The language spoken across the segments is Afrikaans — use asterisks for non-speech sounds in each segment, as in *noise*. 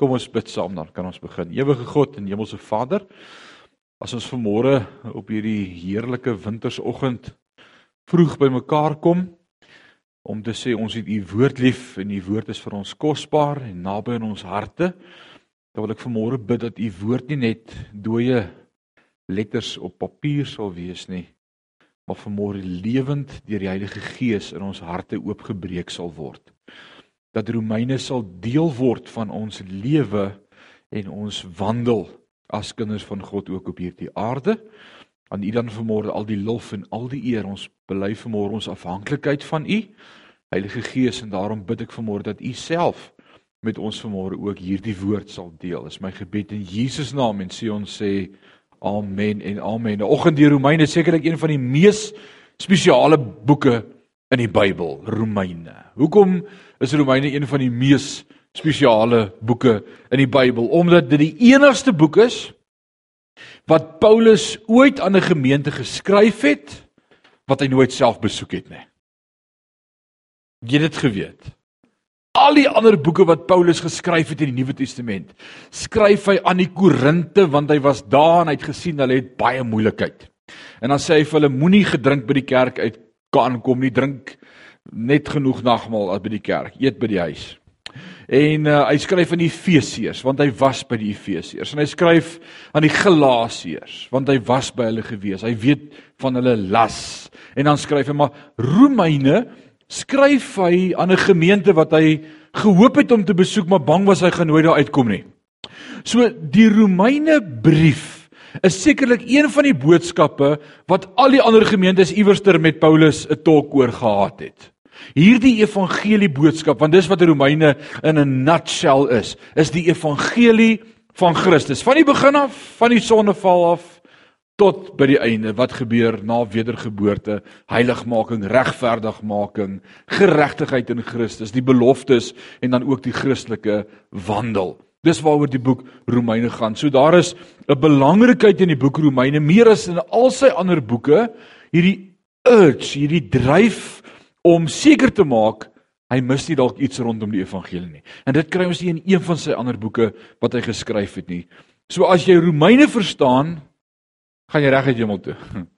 Kom ons bid saam dan kan ons begin. Ewige God en Hemelse Vader, as ons vanmôre op hierdie heerlike wintersoggend vroeg bymekaar kom om te sê ons het U woord lief en U woord is vir ons kosbaar en naby in ons harte, dan wil ek vanmôre bid dat U woord nie net dooie letters op papier sal wees nie, maar vanmôre lewend deur die Heilige Gees in ons harte oopgebreek sal word dat Romeine sal deel word van ons lewe en ons wandel as kinders van God ook op hierdie aarde. Aan U dan vanmôre al die lof en al die eer. Ons bely vanmôre ons afhanklikheid van U, Heilige Gees, en daarom bid ek vanmôre dat U self met ons vanmôre ook hierdie woord sal deel. Is my gebed in Jesus naam en sê ons sê amen en amen. Die oggend die Romeine sekerlik een van die mees spesiale boeke in die Bybel, Romeine. Hoekom is Romeine een van die mees spesiale boeke in die Bybel? Omdat dit die enigste boek is wat Paulus ooit aan 'n gemeente geskryf het wat hy nooit self besoek het nie. Jy het dit geweet. Al die ander boeke wat Paulus geskryf het in die Nuwe Testament, skryf hy aan die Korinte want hy was daar en hy het gesien hulle het baie moeilikheid. En dan sê hy vir hulle moenie gedrink by die kerk uit kan kom nie drink net genoeg nagmaal by die kerk, eet by die huis. En uh, hy skryf aan die Efesiërs want hy was by die Efesiërs en hy skryf aan die Galasiërs want hy was by hulle gewees. Hy weet van hulle las. En dan skryf hy maar Romeine skryf hy aan 'n gemeente wat hy gehoop het om te besoek maar bang was hy gaan nooit daar uitkom nie. So die Romeine brief is sekerlik een van die boodskappe wat al die ander gemeentes iewerster met Paulus 'n talk oor gehad het. Hierdie evangelie boodskap, want dis wat Romeine in 'n nutshell is, is die evangelie van Christus. Van die begin af, van die sonneval af tot by die einde wat gebeur na wedergeboorte, heiligmaking, regverdigmaking, geregtigheid in Christus, die beloftes en dan ook die Christelike wandel. Dis waaroor die boek Romeine gaan. So daar is 'n belangrikheid in die boek Romeine meer as in al sy ander boeke, hierdie urge, hierdie dryf om seker te maak hy mis nie dalk iets rondom die evangelie nie. En dit kry ons nie in een van sy ander boeke wat hy geskryf het nie. So as jy Romeine verstaan, gaan jy reg uit hemel toe. *laughs*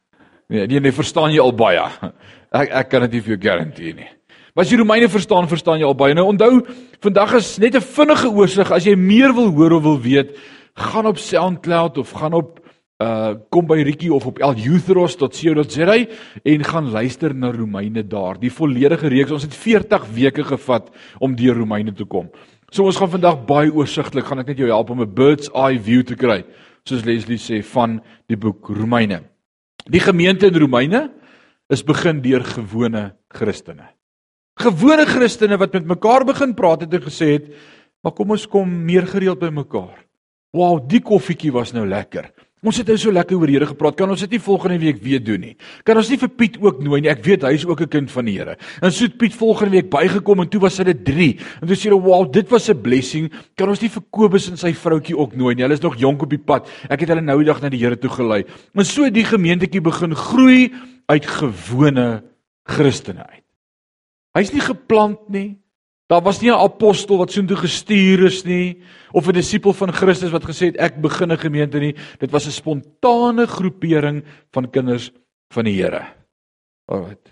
Nee, nee, nee, verstaan jy al baie. *laughs* Ek ek kan dit nie vir jou garandeer nie. Maar as jy Romeine verstaan, verstaan jy al baie. Nou onthou, vandag is net 'n vinnige oorsig as jy meer wil hoor of wil weet, gaan op SoundCloud of gaan op uh kom by Ricky of op eljuthros.co.za en gaan luister na Romeine daar. Die volledige reeks. Ons het 40 weke gevat om deur Romeine te kom. So ons gaan vandag baie oorsigtelik gaan ek net jou help om 'n bird's eye view te kry, soos Leslie sê van die boek Romeine. Die gemeente in Romeine is begin deur gewone Christene. Gewone Christene wat met mekaar begin praat het en gesê het, "Maar kom ons kom meer gereeld by mekaar." Wow, die koffietjie was nou lekker. Ons het nou so lekker oor Here gepraat. Kan ons dit nie volgende week weer doen nie? Kan ons nie vir Piet ook nooi nie? Ek weet hy is ook 'n kind van die Here. En so het Piet volgende week bygekom en toe was hulle 3. En toe sê hulle, "Wow, dit was 'n blessing. Kan ons nie vir Kobus en sy vroutjie ook nooi nie? Hulle is nog jonk op die pad. Ek het hulle nou die dag na die Here toe gelei." En so die gemeentetjie begin groei uit gewone Christene uit. Hy's nie geplant nie. Daar was nie 'n apostel wat soontoe gestuur is nie of 'n disipel van Christus wat gesê het ek begin 'n gemeente nie. Dit was 'n spontane groepering van kinders van die Here. Alraait.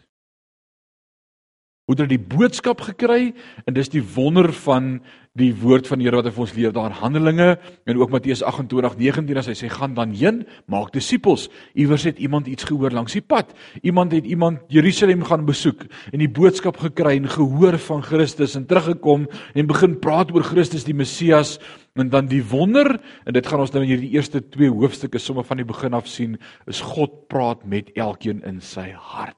Hoe het hulle die boodskap gekry en dis die wonder van die woord van die Here wat hy vir ons leer daar Handelinge en ook Matteus 28:19 as hy sê gaan dan heen maak disippels. Iewers het iemand iets gehoor langs die pad. Iemand het iemand Jerusalem gaan besoek en die boodskap gekry en gehoor van Christus en teruggekom en begin praat oor Christus die Messias en dan die wonder en dit gaan ons nou in hierdie eerste twee hoofstukke sommer van die begin af sien is God praat met elkeen in sy hart.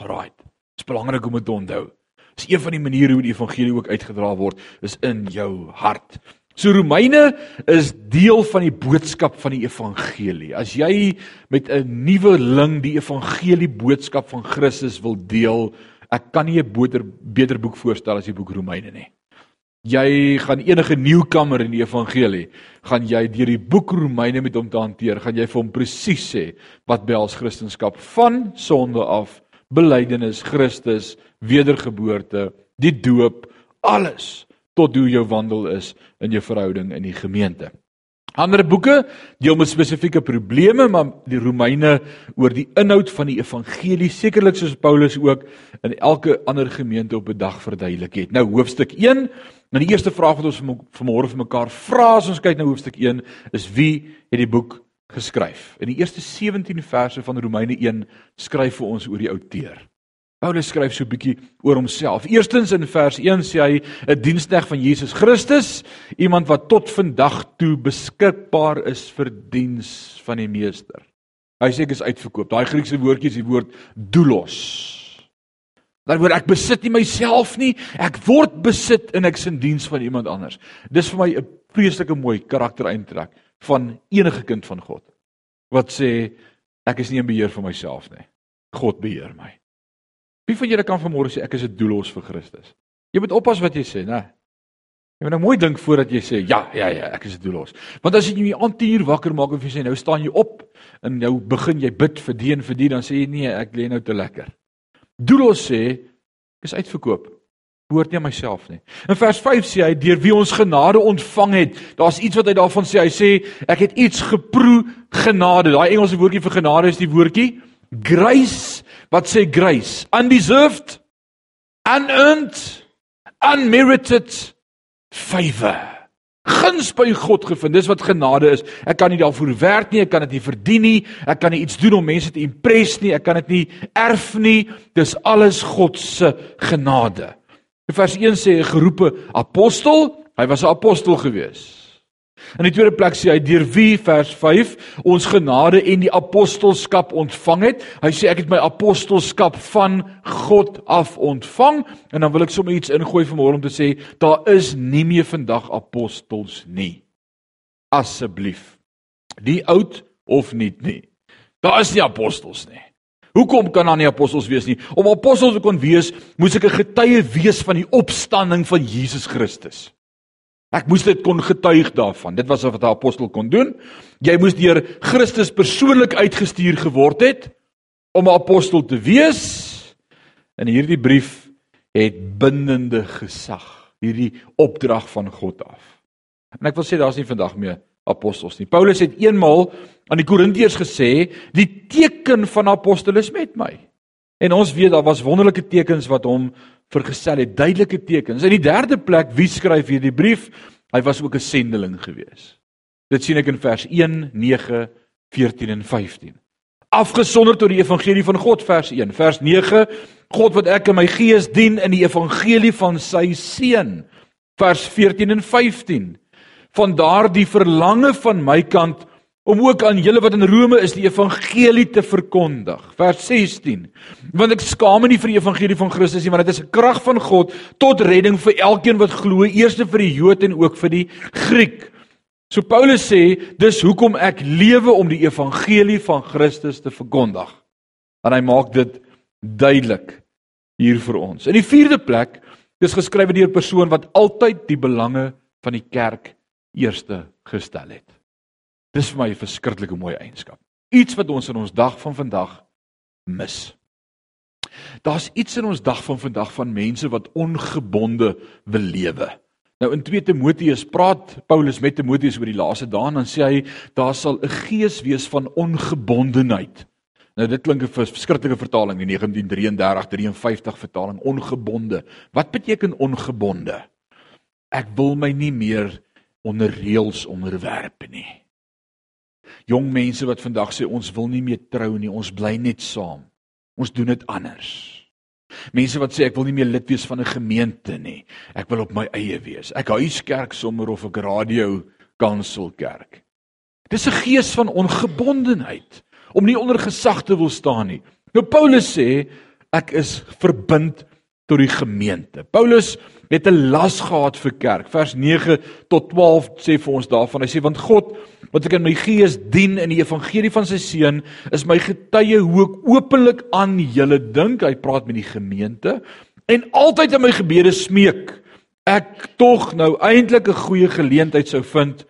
Alraait dit is belangrik om dit te onthou Dis een van die maniere hoe die evangelie ook uitgedra word, is in jou hart. So Romeine is deel van die boodskap van die evangelie. As jy met 'n nuwe ling die evangelie boodskap van Christus wil deel, ek kan nie 'n beter beter boek voorstel as die boek Romeine nie. Jy gaan enige nuwkamer in die evangelie, gaan jy deur die boek Romeine met hom te hanteer, gaan jy vir hom presies sê wat behels Christendom van sonde af, belydenis Christus, wedergeboorte, die doop, alles tot hoe jou wandel is in jou verhouding in die gemeente. Ander boeke deel met spesifieke probleme, maar die Romeine oor die inhoud van die evangelie, sekerlik soos Paulus ook in elke ander gemeente op 'n dag verduidelik het. Nou hoofstuk 1, nou die eerste vraag wat ons vanmôre vir mekaar vra as ons kyk na hoofstuk 1 is wie het die boek geskryf? In die eerste 17 verse van Romeine 1 skryf vir ons oor die outeur. Paulus skryf so 'n bietjie oor homself. Eerstens in vers 1 sê hy 'n diensknegt van Jesus Christus, iemand wat tot vandag toe beskikbaar is vir diens van die meester. Hy sê ek is uitverkoop. Daai Griekse woordjie is die woord doulos. Dan word ek besit nie myself nie, ek word besit en ek is in diens van iemand anders. Dis vir my 'n vreeslike mooi karaktereintrek van enige kind van God wat sê ek is nie in beheer van myself nie. God beheer my. Wie van julle kan vanmôre sê ek is 'n doelos vir Christus? Jy moet oppas wat jy sê, né? Jy moet nou mooi dink voordat jy sê ja, ja, ja, ek is 'n doelos. Want as jy jou aan 10 uur wakker maak en jy sê nou staan jy op en nou begin jy bid vir die en vir die, dan sê jy nee, ek lê nou te lekker. Doelos sê ek is uitverkoop. Behoort nie aan myself nie. In vers 5 sê hy deur wie ons genade ontvang het. Daar's iets wat hy daarvan sê. Hy sê ek het iets geproe genade. Daai Engelse woordjie vir genade is die woordjie grace Wat sê grace? Undeserved, unearned, unmerited favor. Guns by God gevind. Dis wat genade is. Ek kan nie daarvoor werk nie, ek kan dit nie verdien nie, ek kan nie iets doen om mense te impress nie, ek kan dit nie erf nie. Dis alles God se genade. In vers 1 sê hy geroepe apostel, hy was 'n apostel geweest. In die tweede plek sê hy deur wie vers 5 ons genade en die apostelskap ontvang het. Hy sê ek het my apostelskap van God af ontvang en dan wil ek sommer iets ingooi vanmôre om te sê daar is nie meer vandag apostels nie. Asseblief. Die oud of nie nie. Daar is nie apostels nie. Hoekom kan daar nie apostels wees nie? Om apostels te kon wees, moes ek 'n getuie wees van die opstanding van Jesus Christus. Ek moes dit kon getuig daarvan. Dit was wat 'n apostel kon doen. Jy moes deur Christus persoonlik uitgestuur geword het om 'n apostel te wees. En hierdie brief het bindende gesag, hierdie opdrag van God af. En ek wil sê daar's nie vandag meer apostels nie. Paulus het eenmaal aan die Korintiërs gesê, "Die teken van apostel is met my." En ons weet daar was wonderlike tekens wat hom vergesel het, duidelike tekens. In die derde plek, wie skryf hierdie brief? Hy was ook 'n sendeling gewees. Dit sien ek in vers 1, 9, 14 en 15. Afgesonder tot die evangelie van God vers 1. Vers 9, God wat ek in my gees dien in die evangelie van sy seun. Vers 14 en 15. Van daardie verlange van my kant om ook aan julle wat in Rome is die evangelie te verkondig. Vers 16. Want ek skaam nie vir die evangelie van Christus nie, want dit is 'n krag van God tot redding vir elkeen wat glo, eers vir die Jood en ook vir die Griek. So Paulus sê, dis hoekom ek lewe om die evangelie van Christus te verkondig. En hy maak dit duidelik hier vir ons. In die vierde plek, dis geskrywe deur 'n persoon wat altyd die belange van die kerk eerste gestel het. Dis vir my 'n verskriklike mooi eienskap. Iets wat ons in ons dag van vandag mis. Daar's iets in ons dag van vandag van mense wat ongebonde wil lewe. Nou in 2 Timoteus praat Paulus met Timoteus oor die laaste dae en dan sê hy daar sal 'n gees wees van ongebondenheid. Nou dit klink 'n verskriklike vertaling die 1933-53 vertaling ongebonde. Wat beteken ongebonde? Ek wil my nie meer onder reëls onderwerp nie jong mense wat vandag sê ons wil nie meer trou nie, ons bly net saam. Ons doen dit anders. Mense wat sê ek wil nie meer lid wees van 'n gemeente nie. Ek wil op my eie wees. Ek huis kerk sommer of ek radio kansel kerk. Dis 'n gees van ongebondenheid om nie onder gesag te wil staan nie. Nou Paulus sê ek is verbind tot die gemeente. Paulus het 'n las gehad vir kerk. Vers 9 tot 12 sê vir ons daarvan. Hy sê want God wat ek in my gees dien in die evangelie van sy seun is my getuie hoe ek openlik aan julle dink. Hy praat met die gemeente en altyd in my gebede smeek ek tog nou eintlik 'n goeie geleentheid sou vind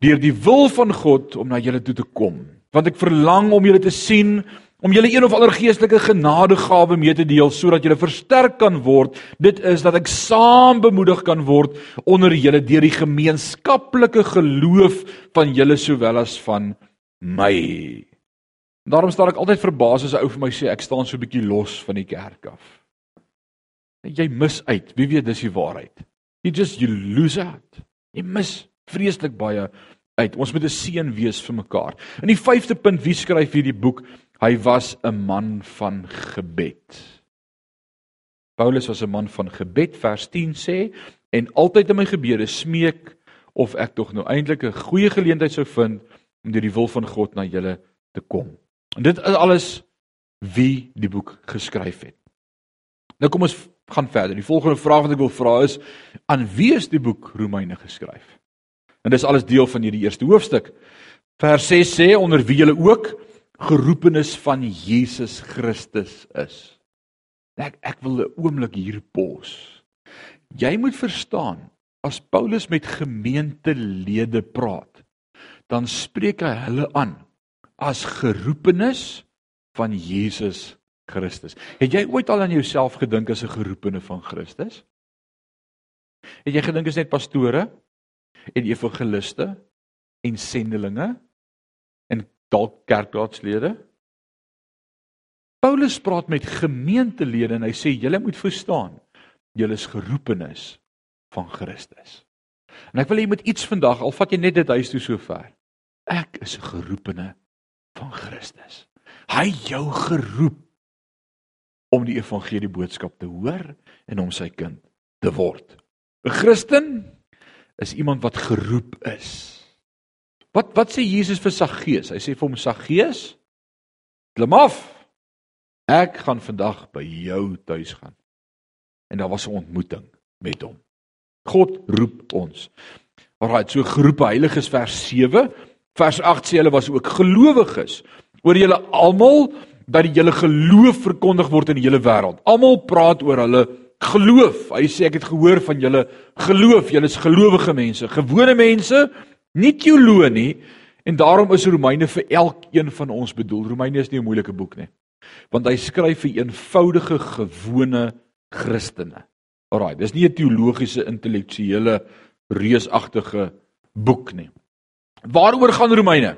deur die wil van God om na julle toe te kom. Want ek verlang om julle te sien om julle een of ander geestelike genadegawe mee te deel sodat julle versterk kan word. Dit is dat ek saam bemoedig kan word onder julle deur die gemeenskaplike geloof van julle sowel as van my. Daarom staan ek altyd verbaas as 'n ou vir my sê ek staan so bietjie los van die kerk af. Jy mis uit. Wie weet dis die waarheid. You just you lose out. Jy mis vreeslik baie uit. Ons moet 'n seën wees vir mekaar. In die 5de punt, wie skryf hierdie boek? Hy was 'n man van gebed. Paulus was 'n man van gebed, vers 10 sê, en altyd in my gebede smeek of ek tog nou eintlik 'n goeie geleentheid sou vind om deur die wil van God na julle te kom. En dit is alles wie die boek geskryf het. Nou kom ons gaan verder. Die volgende vraag wat ek wil vra is aan wie is die boek Romeine geskryf? En dis alles deel van hierdie eerste hoofstuk. Vers 6 sê onder wie julle ook geroepenis van Jesus Christus is. Ek ek wil 'n oomblik hier pos. Jy moet verstaan as Paulus met gemeentelede praat, dan spreek hy hulle aan as geroepenis van Jesus Christus. Het jy ooit al aan jouself gedink as 'n geroepene van Christus? Het jy gedink is net pastore? en evangeliste en sendelinge en dalk kerkraadslede. Paulus praat met gemeentelede en hy sê julle moet verstaan, julle is geroepenis van Christus. En ek wil jy moet iets vandag, al vat jy net dit huis toe sover. Ek is 'n geroepene van Christus. Hy jou geroep om die evangelie boodskap te hoor en om sy kind te word. 'n Christen is iemand wat geroep is. Wat wat sê Jesus vir Saggeus? Hy sê vir hom Saggeus, klim af. Ek gaan vandag by jou tuis gaan. En daar was 'n ontmoeting met hom. God roep ons. Alraai, so geroepe heiliges vers 7, vers 8 sê hulle was ook gelowiges. Oor julle almal dat die hele geloof verkondig word in die hele wêreld. Almal praat oor hulle geloof. Hy sê ek het gehoor van julle geloof. Julle is gelowige mense, gewone mense, nie teoloë nie. En daarom is Romeine vir elkeen van ons bedoel. Romeine is nie 'n moeilike boek nie. Want hy skryf vir eenvoudige gewone Christene. Alraai, dis nie 'n teologiese intellektuele reusagtige boek nie. Waaroor gaan Romeine?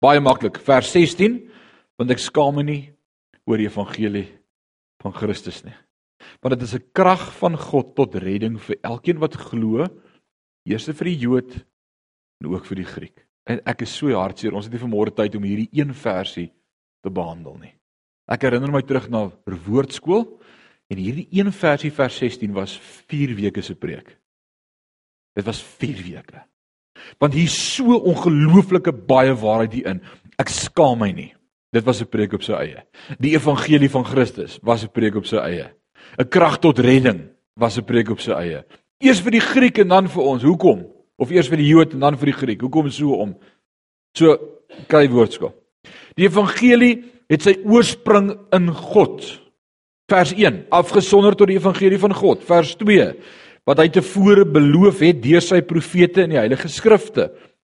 Baie maklik, vers 16, want ek skaam my nie oor die evangelie van Christus nie want dit is 'n krag van God tot redding vir elkeen wat glo, eers vir die Jood en ook vir die Griek. En ek is so hartseer, ons het nie vanmôre tyd om hierdie een versie te behandel nie. Ek herinner my terug na woordskool en hierdie een versie vers 16 was 4 weke se preek. Dit was 4 weke. Want hier so ongelooflike baie waarheid hierin. Ek skaam my nie. Dit was 'n preek op sy eie. Die evangelie van Christus was 'n preek op sy eie. 'n krag tot redding was 'n preek op sy eie. Eers vir die Griek en dan vir ons. Hoekom? Of eers vir die Jood en dan vir die Griek. Hoekom so om? So kry woordskap. Die evangelie het sy oorsprong in God. Vers 1, afgesonder tot die evangelie van God. Vers 2, wat hy tevore beloof het deur sy profete in die heilige skrifte.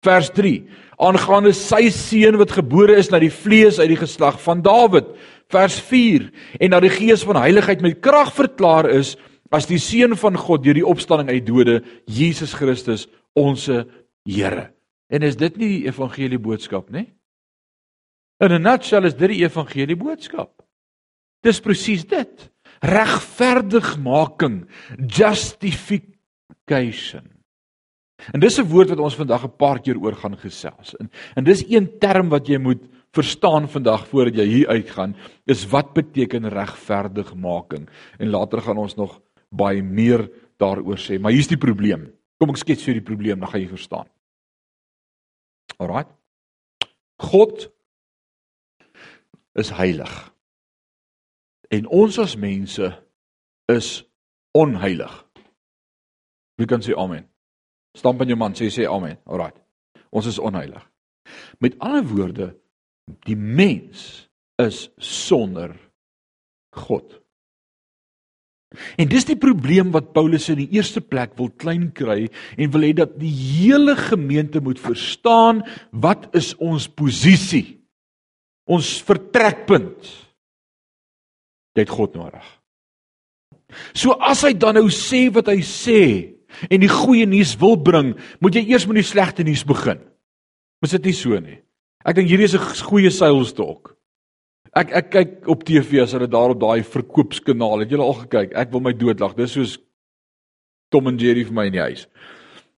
Vers 3, aangaande sy seun wat gebore is na die vlees uit die geslag van Dawid vers 4 en dat die gees van heiligheid met krag verklaar is as die seun van God deur die opstanding uit die dode Jesus Christus ons Here. En is dit nie die evangelie boodskap nie? In 'n nutshell is dit die evangelie boodskap. Dis presies dit. Regverdigmaking, justification. En dis 'n woord wat ons vandag 'n paar keer oor gaan gesels. En, en dis een term wat jy moet verstaan vandag voordat jy hier uitgaan is wat beteken regverdigmaking en later gaan ons nog baie meer daaroor sê maar hier's die probleem kom ek skets vir die probleem dan gaan jy verstaan. Alraai God is heilig. En ons as mense is onheilig. Wie kan sê amen? Stamp in jou man sê sê amen. Alraai ons is onheilig. Met ander woorde Die mens is sonder God. En dis die probleem wat Paulus in die eerste plek wil klein kry en wil hê dat die hele gemeente moet verstaan wat is ons posisie. ons vertrekpunt. Jy het God nodig. So as hy dan nou sê wat hy sê en die goeie nuus wil bring, moet jy eers met die slegte nuus begin. Is dit nie so nie? Ek dink hierdie is 'n goeie talk. Ek ek kyk op TV as hulle daar op daai verkoopskanaal. Het julle al gekyk? Ek wil my doodlag. Dis soos Tom en Jerry vir my in die huis.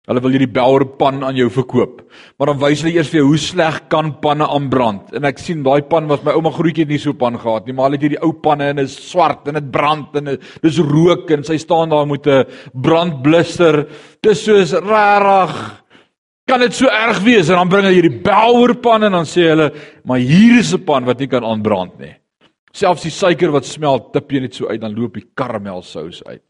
Hulle wil hierdie Bauer pan aan jou verkoop. Maar dan wys hulle eers vir jou hoe sleg kan panne aanbrand. En ek sien daai pan wat my ouma grootjie het nie so pan gehad nie, maar hulle het hierdie ou panne en is swart en dit brand en dis rook en sy staan daar met 'n brandblusser. Dis soos rarig. Kan dit so erg wees? En dan bring hulle hierdie Bauer pan en dan sê hulle, "Maar hier is 'n pan wat nie kan aanbrand nie." Selfs die suiker wat smelt, tip jy net so uit dan loop die karamelsous uit.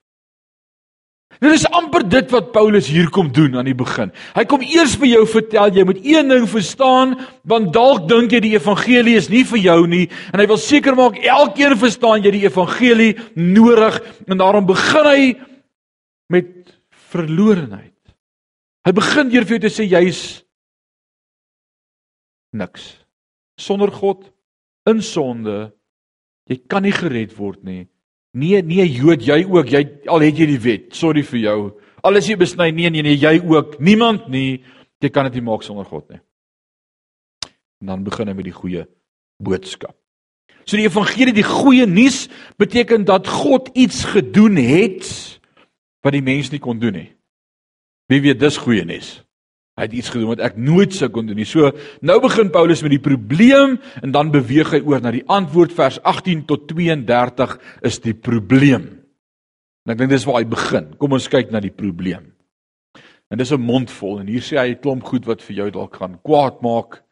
Dit is amper dit wat Paulus hier kom doen aan die begin. Hy kom eers vir jou vertel jy moet een ding verstaan want dalk dink jy die evangelie is nie vir jou nie en hy wil seker maak elkeen verstaan jy die evangelie nodig en daarom begin hy met verlorenheid. Hy begin deur vir jou te sê jy's niks. Sonder God in sonde jy kan nie gered word nie. Nee, nee Jood, jy ook. Jy al het jy die wet. Sorry vir jou. Al is jy besny, nee nee nee, jy ook. Niemand nie. Jy kan dit nie maak sonder God nie. En dan begin hy met die goeie boodskap. So die evangelie, die goeie nuus beteken dat God iets gedoen het wat die mens nie kon doen nie. Wie weet dis goeie nuus? Hy het iets gedoen wat ek nooit sou kon doen nie. So nou begin Paulus met die probleem en dan beweeg hy oor na die antwoord vers 18 tot 32 is die probleem. En ek dink dis waar hy begin. Kom ons kyk na die probleem. En dis 'n mond vol en hier sê hy 'n klomp goed wat vir jou dalk gaan kwaad maak.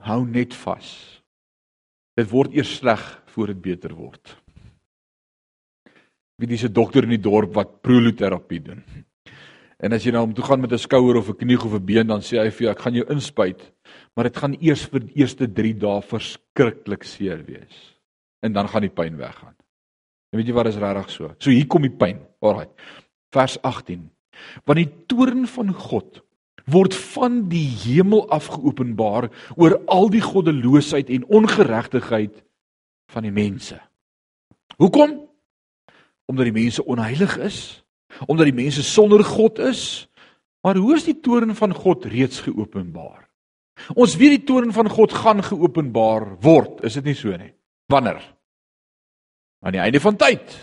Hou net vas. Dit word eers sleg voor dit beter word. Wie dis 'n dokter in die dorp wat proloterapie doen. En as jy nou om toe gaan met 'n skouer of 'n knie of 'n been, dan sê hy vir jou ek gaan jou inspuit, maar dit gaan eers vir die eerste 3 dae verskriklik seer wees. En dan gaan die pyn weggaan. En weet jy wat is regtig so? So hier kom die pyn. Alraai. Vers 18. Want die toorn van God word van die hemel af geopenbaar oor al die goddeloosheid en ongeregtigheid van die mense. Hoekom? Omdat die mense onheilig is omdat die mense sonder God is. Maar hoe is die toorn van God reeds geopenbaar? Ons weet die toorn van God gaan geopenbaar word, is dit nie so nie? Wanneer? Aan die einde van tyd.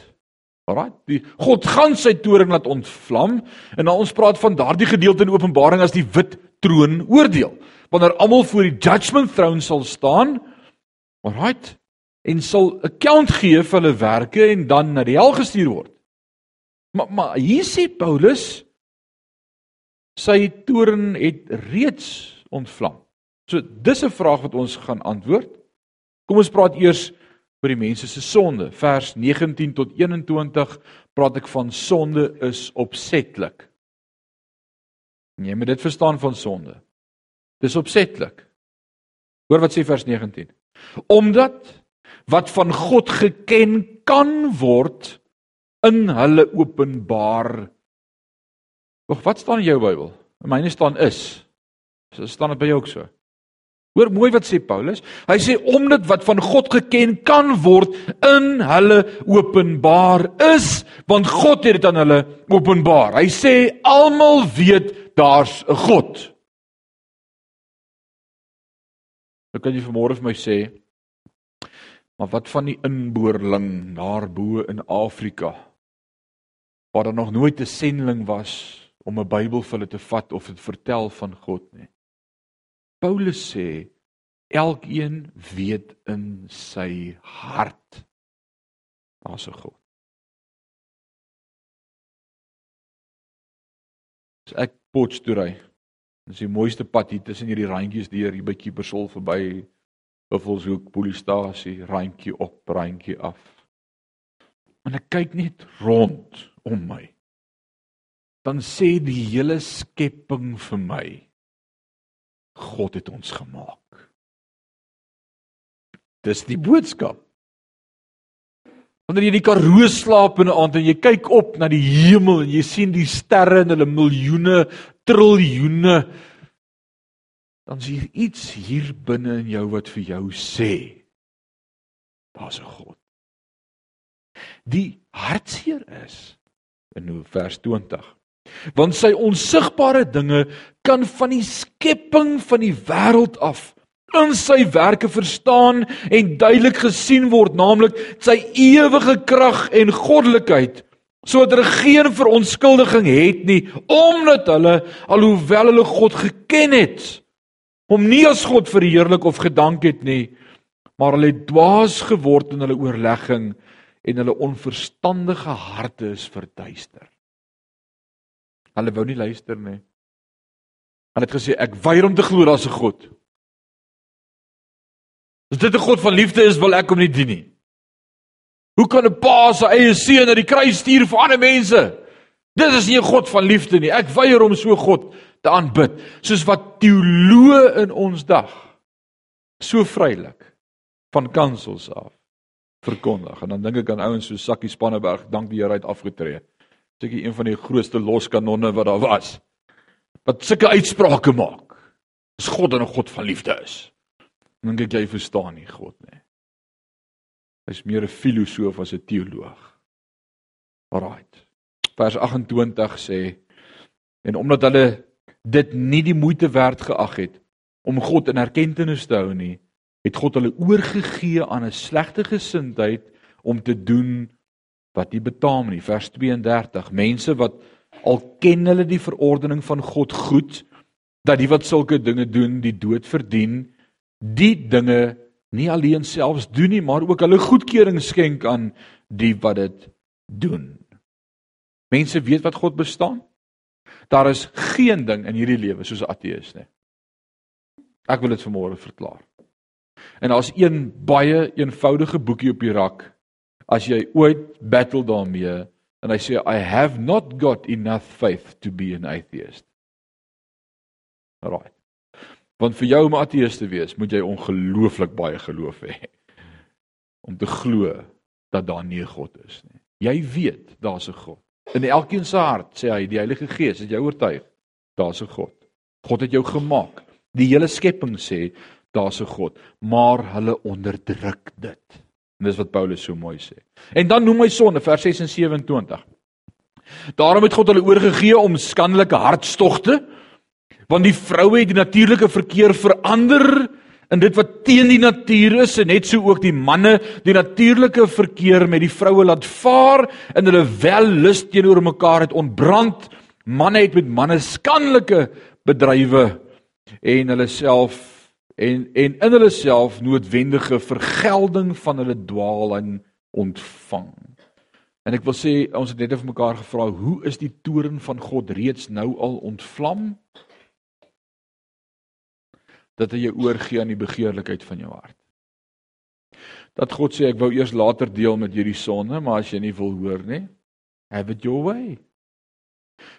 Alraai, die God gaan sy toorn laat ontvlam en nou ons praat van daardie gedeelte in Openbaring as die wit troon oordeel. Wanneer almal voor die judgment throne sal staan, alraai, en sal account gee vir hulle werke en dan na die hel gestuur word. Maar maar hier sê Paulus sy toorn het reeds ontvlam. So dis 'n vraag wat ons gaan antwoord. Kom ons praat eers oor die mense se sonde. Vers 19 tot 21 praat ek van sonde is opsetlik. Jy moet dit verstaan van sonde. Dis opsetlik. Hoor wat sê vers 19. Omdat wat van God geken kan word in hulle openbaar. Wag, wat staan in jou Bybel? In myne staan is. So staan dit by jou ook so. Hoor mooi wat sê Paulus. Hy sê omdat wat van God geken kan word in hulle openbaar is, want God het dit aan hulle openbaar. Hy sê almal weet daar's 'n God. Nou kan jy vanmôre vir my sê, maar wat van die inboorling daarbo in Afrika? Waar daar nog nooit 'n sending was om 'n Bybel vir hulle te vat of dit vertel van God nie. Paulus sê elkeen weet in sy hart daar's 'n God. As ek Potchefstroom Dis die mooiste pad hier tussen hierdie randjies deur hier by Kiepersol verby Buffelshoek polisiestasie, randjie op, randjie af. En ek kyk net rond om my. Dan sê die hele skepping vir my God het ons gemaak. Dis die boodskap. Wanneer jy in die Karoo slaap in 'n aand en jy kyk op na die hemel en jy sien die sterre en hulle miljoene, triljoene dan is hier iets hier binne in jou wat vir jou sê daar's 'n God. Die hartseer is in vers 20. Want sy onsigbare dinge kan van die skepping van die wêreld af in sy werke verstaan en duidelik gesien word, naamlik sy ewige krag en goddelikheid, sodat hulle geen verontskuldiging het nie, omdat hulle alhoewel hulle God geken het, hom nie as God verheerlik of gedank het nie, maar hulle het dwaas geword in hulle oorlegging en hulle onverstandige harte is verduister. Hulle wou nie luister nie. Hulle het gesê ek weier om te glo daar's 'n God. As dit 'n God van liefde is, wil ek hom nie dien nie. Hoe kan 'n pa sy eie seun na die kruis stuur vir ander mense? Dit is nie 'n God van liefde nie. Ek weier om so God te aanbid, soos wat teoloë in ons dag so vrylik van kansels af verkondig. En dan dink ek aan ouens so Sakkie Spanneberg, dank die Here uit afgetree. Seker een van die grootste loskanonne wat daar was. Wat sulke uitsprake maak. Is God 'n God van liefde is. Dink ek jy verstaan nie God nie. Hy's meer 'n filosoof as 'n teoloog. Alraight. Vers 28 sê en omdat hulle dit nie die moeite werd geag het om God in erkenning te hou nie, het God hulle oorgegee aan 'n slegte gesindheid om te doen wat nie betaam nie. Vers 32. Mense wat al ken hulle die verordening van God goed dat die wat sulke dinge doen die dood verdien, die dinge nie alleen selfs doen nie, maar ook hulle goedkeuring skenk aan die wat dit doen. Mense weet wat God bestaan. Daar is geen ding in hierdie lewe soos 'n ateïs nie. Ek wil dit vanmôre verklaar. En daar's een baie eenvoudige boekie op die rak as jy ooit battle daarmee en hy sê I have not got enough faith to be an atheist. Right. Want vir jou om ateïs te wees, moet jy ongelooflik baie geloof hê om te glo dat daar nie 'n God is nie. Jy weet daar's 'n God. In elkeen se hart sê hy die Heilige Gees het jou oortuig daar's 'n God. God het jou gemaak. Die hele skepping sê daar's 'n God, maar hulle onderdruk dit. En dis wat Paulus so mooi sê. En dan noem hy sonde vers 6 en 27. Daarom het God hulle oorgegee om skandelike hartstogte want die vroue het die natuurlike verkeer verander in dit wat teen die natuur is en net so ook die manne die natuurlike verkeer met die vroue laat vaar en hulle wel lus teenoor mekaar het ontbrand manne het met manne skandelike bedrywe en hulle self en en in hulle self noodwendige vergelding van hulle dwaaling ontvang. En ek wil sê ons het net vir mekaar gevra hoe is die toren van God reeds nou al ontvlam? dat hy jou oorgee aan die begeerlikheid van jou hart. Dat God sê ek wou eers later deel met hierdie sonde, maar as jy nie wil hoor nie, have it your way.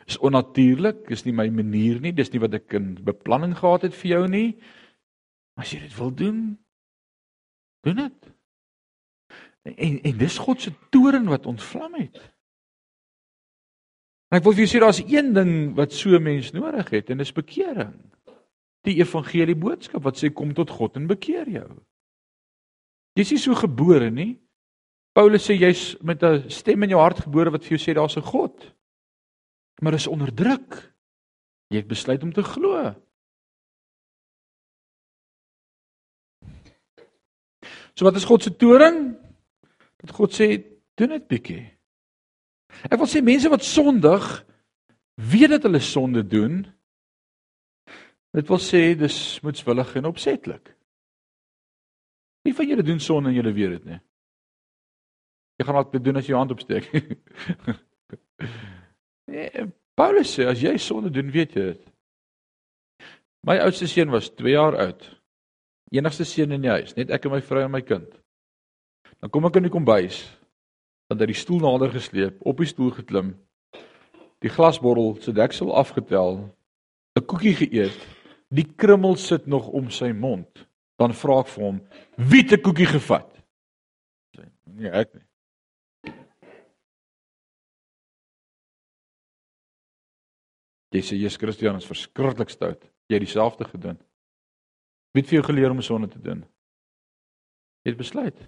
Is onnatuurlik, is nie my manier nie, dis nie wat ek in beplanning gehad het vir jou nie. As jy dit wil doen, doen dit. En en dis God se toren wat ontvlam het. En ek wil vir jou sê daar's een ding wat so mens nodig het en dis bekering die evangelie boodskap wat sê kom tot God en bekeer jou. Jy's nie so gebore nie. Paulus sê jy's met 'n stem in jou hart gebore wat vir jou sê daar's 'n God. Maar is onderdruk. Jy het besluit om te glo. So wat is God se toring? Dat God sê doen dit bietjie. Ek wil sê mense wat sondig weet dat hulle sonde doen, Dit wil sê dis moetswillig en opsetlik. Wie van julle doen sonde en julle weet dit nie? Jy gaan dit doen as jy jou hand opsteek. *laughs* nee, Paulus sê as jy sonde doen, weet jy dit. My oudste seun was 2 jaar oud. Enigste seun in die huis, net ek en my vrou en my kind. Dan kom ek in die kombuis, dan het hy die stoel nader gesleep, op die stoel geklim, die glasbottel se deksel afgetel, 'n koekie geëet die krummel sit nog om sy mond, dan vra ek vir hom, "Wie het 'n koekie gevat?" Sê, "Nee, ek nie." Jy sê Jesus Christus is verskriklik stout. Jy het dieselfde gedoen. Wie het vir jou geleer om sonde te doen? Jy het besluit.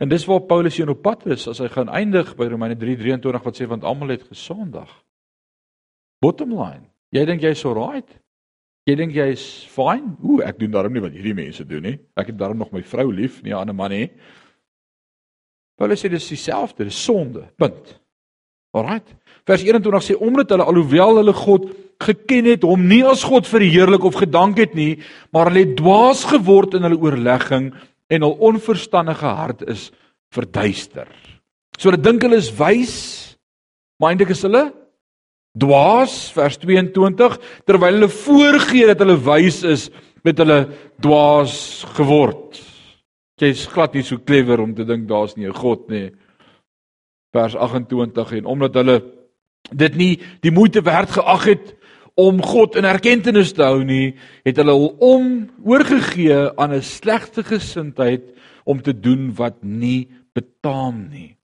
En dis waar Paulus hier op pad is as hy gaan eindig by Romeine 3:23 wat sê want almal het gesondig. Bottom line, jy dink jy's alright? Jy dink jy's fine? Ooh, ek doen daarom nie wat hierdie mense doen nie. Ek het daarom nog my vrou lief, nie 'n ander man nie. Paulus sê dis dieselfde, dis sonde. Punt. Alright. Vers 21 sê omdat hulle alhoewel hulle God geken het, hom nie as God verheerlik of gedank het nie, maar hulle het dwaas geword in hulle oorlegging en hul onverstandige hart is verduister. So hulle dink hulle is wys, maar eintlik is hulle dwaas vers 22 terwyl hulle voorgee dat hulle wys is met hulle dwaas geword. Jy's glad nie so clever om te dink daar's nie 'n God nie. Vers 28 en omdat hulle dit nie die moeite werd geag het om God in erkenning te hou nie, het hulle hom om oorgegee aan 'n slegte gesindheid om te doen wat nie betaam nie.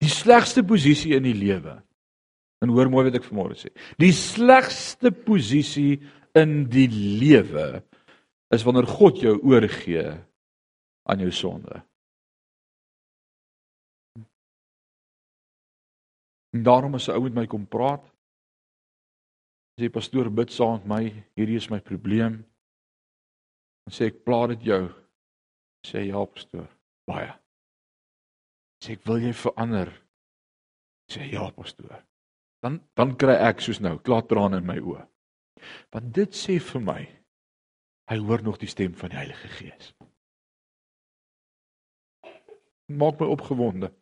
Die slegste posisie in die lewe. En hoor mooi wat ek vanmôre sê. Die slegste posisie in die lewe is wanneer God jou oorgee aan jou sonde. En daarom as 'n ou met my kom praat, sê pastoor bid saam met my, hierdie is my probleem. Dan sê ek pla dit jou. Sê ja pastoor, baie. Sê ek wil jy verander. Sê ja pastoor. Dan dan kry ek soos nou klaar trane in my oë. Want dit sê vir my hy hoor nog die stem van die Heilige Gees. Maak my opgewonde.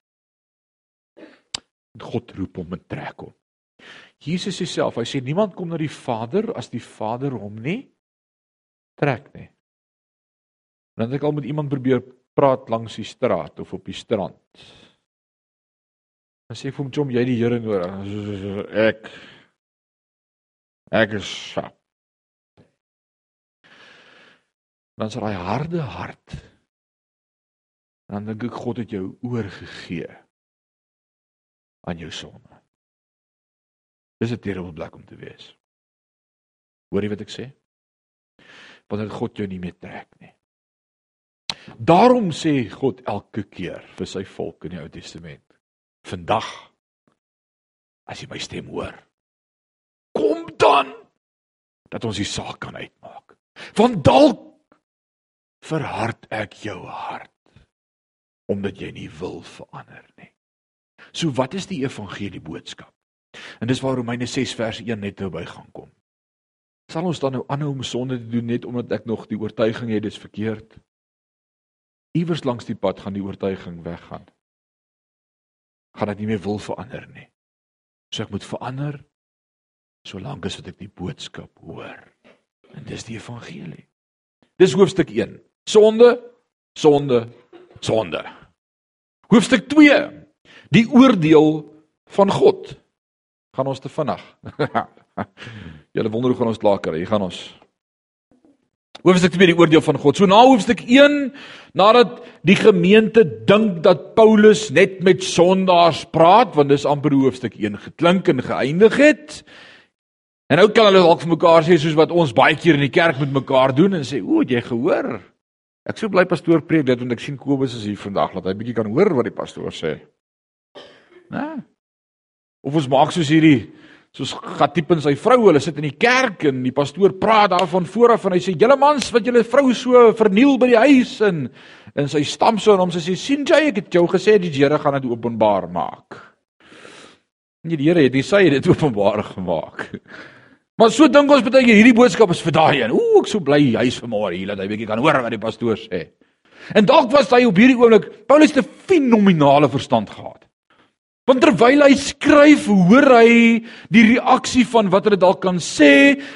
God roep hom en trek hom. Jesus self, hy sê niemand kom na die Vader as die Vader hom nie trek nie. Dan het ek al met iemand probeer praat langs die straat of op die strand. Dan sê ek vir hom, "Jom, jy die Here nodig." Ek ek is sap. Dan sê hy harde hart. Dan dink ek God het jou oorgegee aan jou sonde. Dis 'n terrible plek om te wees. Hoor jy wat ek sê? Wanneer God jou nie meer trek nie. Daarom sê God elke keer vir sy volk in die Ou Testament: "Vandag as jy my stem hoor, kom dan dat ons die saak kan uitmaak. Want dalk verhard ek jou hart omdat jy nie wil verander nie." So wat is die evangelie boodskap? En dis waar Romeine 6 vers 1 net nou by gaan kom. Sal ons dan nou aanhou om sonde te doen net omdat ek nog die oortuiging het dit is verkeerd? Iewers langs die pad gaan die oortuiging weggaan. Gaan dit nie meer wil verander nie. So ek moet verander solank as wat ek die boodskap hoor. En dis die evangelie. Dis hoofstuk 1. Sonde, sonde, sonde. Hoofstuk 2. Die oordeel van God gaan ons te vinnig. *laughs* Julle wonder hoe gaan ons klaar kry? Hier gaan ons. Hoofstuk 2 die oordeel van God. So na hoofstuk 1 nadat die gemeente dink dat Paulus net met sondaars praat, want dis amper hoofstuk 1 geklink en geëindig het. En nou kan hulle dalk vir mekaar sê soos wat ons baie keer in die kerk met mekaar doen en sê, "O, jy gehoor? Ek sou bly pastoor preek dit want ek sien Kobus is hier vandag dat hy bietjie kan hoor wat die pastoor sê." Né? Of ons maak soos hierdie soos gat tipe in sy vrou, hulle sit in die kerk en die pastoor praat daarvan vooraf en hy sê: "Julle mans wat julle vrou so verniel by die huis en en sy stam so en hom sê: "Sien jy, ek het jou gesê die Here gaan dit openbaar maak." Nee, die Here het nie sy dit *laughs* openbaar gemaak. Maar so dink ons baie hierdie boodskap is vir daai een. Ooh, ek so bly hy's vanmôre hier dat hy bietjie kan hoor wat die pastoor sê. En dalk was hy op hierdie oomblik Paulus 'n fenominale verstand gehad. Want terwyl hy skryf, hoor hy die reaksie van wat hulle dalk kan sê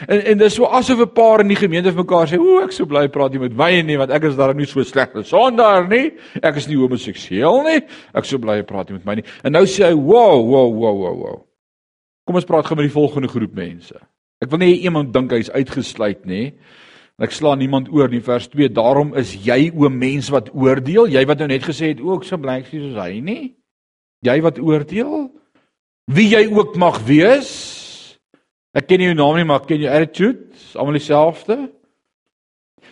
en en dis so asof 'n paar in die gemeente vir mekaar sê, "O, ek sou bly praat met my nie, want ek is daar nie so sleg as sondaar nie. Ek is nie homoseksueel nie. Ek sou bly praat met my nie." En nou sê hy, "Wow, wow, wow, wow, wow." Kom ons praat gou met die volgende groep mense. Ek wil nie iemand dink hy's uitgesluit nie. En ek slaan niemand oor nie vers 2. Daarom is jy o mens wat oordeel, jy wat nou net gesê het, "O, ek sou bly soos hy nie." Jy wat oordeel wie jy ook mag wees. Ek ken jou naam nie, maar ek ken jou attitude, almal dieselfde.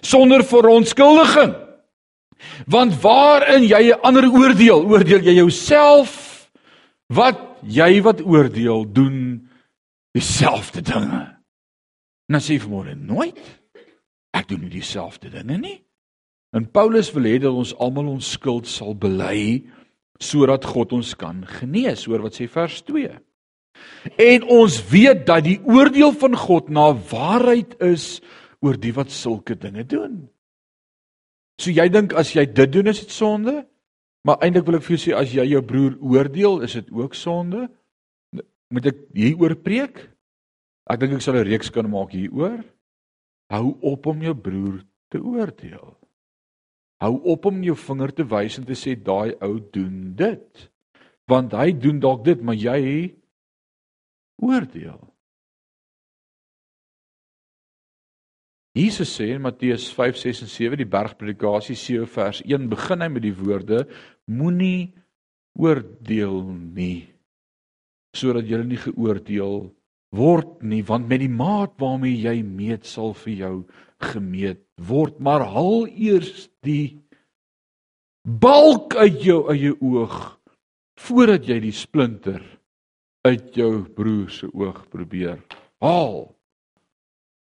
sonder verontskuldiging. Want waarin jy 'n ander oordeel, oordeel jy jouself wat jy wat oordeel doen dieselfde dinge. En dan sê jy vanmôre nooit ek doen nie dieselfde dinge nie. En Paulus wil hê dat ons almal ons skuld sal bely sodat God ons kan genees, hoor wat sê vers 2. En ons weet dat die oordeel van God na waarheid is oor die wat sulke dinge doen. So jy dink as jy dit doen is dit sonde? Maar eintlik wil ek vir jou sê as jy jou broer oordeel, is dit ook sonde? Moet ek hieroor preek? Ek dink ek sal 'n reeks kan maak hieroor. Hou op om jou broer te oordeel. Hou op om jou vinger te wys en te sê daai ou doen dit. Want hy doen dalk dit, maar jy oordeel. Jesus sê in Matteus 5, 6 en 7 die bergpredikasie 7 vers 1 begin hy met die woorde moenie oordeel nie sodat jy nie geoordeel word nie want met die maat waarmee jy meet sal vir jou gemeet word maar haal eers die balk uit jou eie oog voordat jy die splinter uit jou broer se oog probeer haal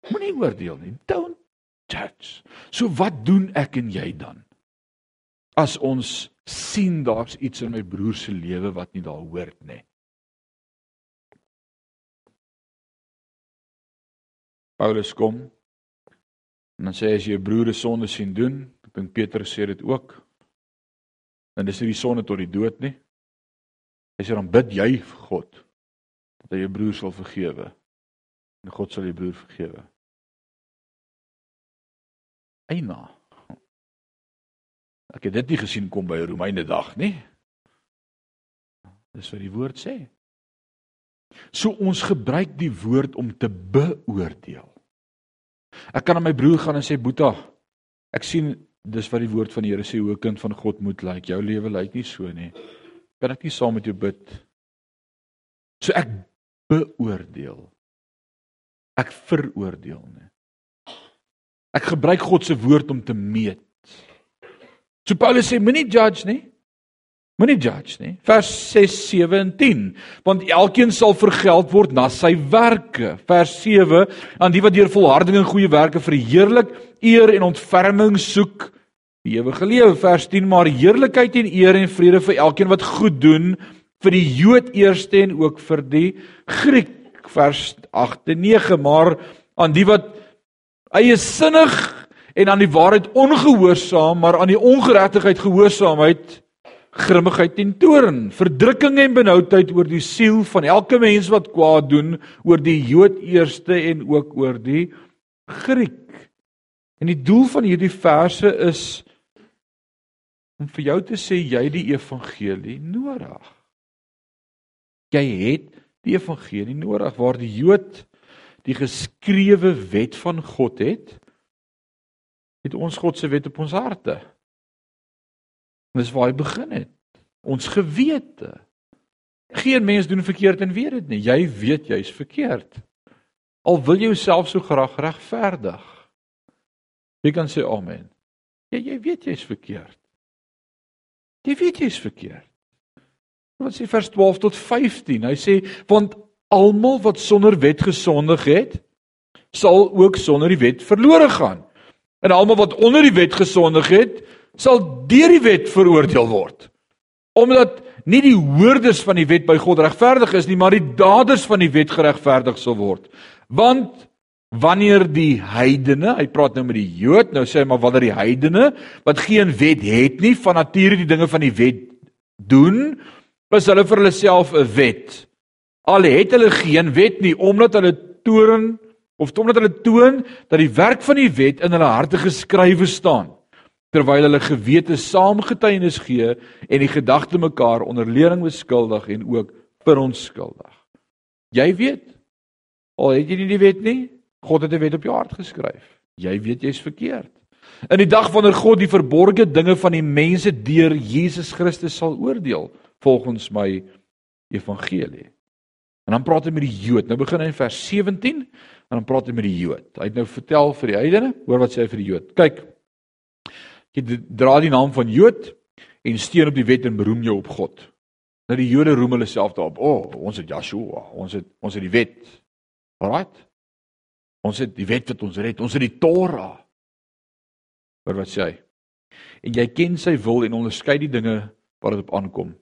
Moenie oordeel nie. Don't judge. So wat doen ek en jy dan? As ons sien daar's iets in my broer se lewe wat nie daar hoort nie. Paulus kom en dan sê as jy 'n broer se sonde sien doen, ek dink Petrus sê dit ook. Dan is dit die sonde tot die dood nie. Hy sê dan bid jy vir God dat hy jou broer sal vergewe. En God sal jou broer vergewe. Eina. Ek het dit nie gesien kom by Romeine dag nie. Dis wat die woord sê. So ons gebruik die woord om te beoordeel. Ek kan aan my broer gaan en sê Boeta, ek sien dis wat die woord van die Here sê hoe 'n kind van God moet lyk. Jou lewe lyk nie so nie. Kan ek nie saam met jou bid? So ek beoordeel. Ek veroordeel nie. Ek gebruik God se woord om te meet. So Paulus sê moenie judge nie. Moenie judge nie. Vers 6, 7 en 10. Want elkeen sal vergeld word na sy werke. Vers 7 aan die wat deur volharding en goeie werke verheerlik, eer en ontferming soek die ewige lewe. Vers 10 maar heerlikheid en eer en vrede vir elkeen wat goed doen vir die Jood eerste en ook vir die Griek. Vers 8 en 9 maar aan die wat eie sinnig en aan die waarheid ongehoorsaam, maar aan die ongeregtigheid gehoorsaamheid, grimmigheid en toorn, verdrukking en benoudheid oor die siel van elke mens wat kwaad doen, oor die Jood eerste en ook oor die Griek. En die doel van hierdie verse is om vir jou te sê jy die evangelie nodig. Jy het die evangelie nodig waar die Jood die geskrewe wet van God het, het ons God se wet op ons harte. En dis waar hy begin het. Ons gewete. Geen mens doen verkeerd en weet dit nie. Jy weet jy's verkeerd. Al wil jy jouself so graag regverdig. Jy kan sê amen. Ja, jy weet jy's verkeerd. Jy weet jy's verkeerd. Wat sê vers 12 tot 15? Hy sê want almal wat sonder wet gesondig het, sal ook sonder die wet verlore gaan. En almal wat onder die wet gesondig het, sal deur die wet veroordeel word. Omdat nie die hoorders van die wet by God regverdig is nie, maar die daders van die wet geregverdig sal word. Want wanneer die heidene, hy praat nou met die Jood, nou sê hy maar wanneer die heidene wat geen wet het nie, van nature die dinge van die wet doen, is hulle vir hulle self 'n wet al het hulle geen wet nie omdat hulle toren of omdat hulle toon dat die werk van die wet in hulle harte geskrywe staan terwyl hulle gewete saamgetuienis gee en die gedagte mekaar onder lering beskuldig en ook veronskuldig. Jy weet al het jy nie die wet nie, God het 'n wet op jou hart geskryf. Jy weet jy's verkeerd. In die dag wanneer God die verborgde dinge van die mense deur Jesus Christus sal oordeel volgens my evangelie. En dan praat hy met die Jood. Nou begin hy in vers 17 En dan praat hy met die Jood. Hy het nou vertel vir die heidene, hoor wat sê hy vir die Jood. Kyk. Jy dra die naam van Jood en steun op die wet en beroem jou op God. Nou die Jode roem hulle self daarop. O, oh, ons het Joshua, ons het ons het die wet. Alraait. Ons het die wet wat ons red. Ons het die Torah. Hoor wat sê hy? En jy ken sy wil en onderskei die dinge wat dit op aankom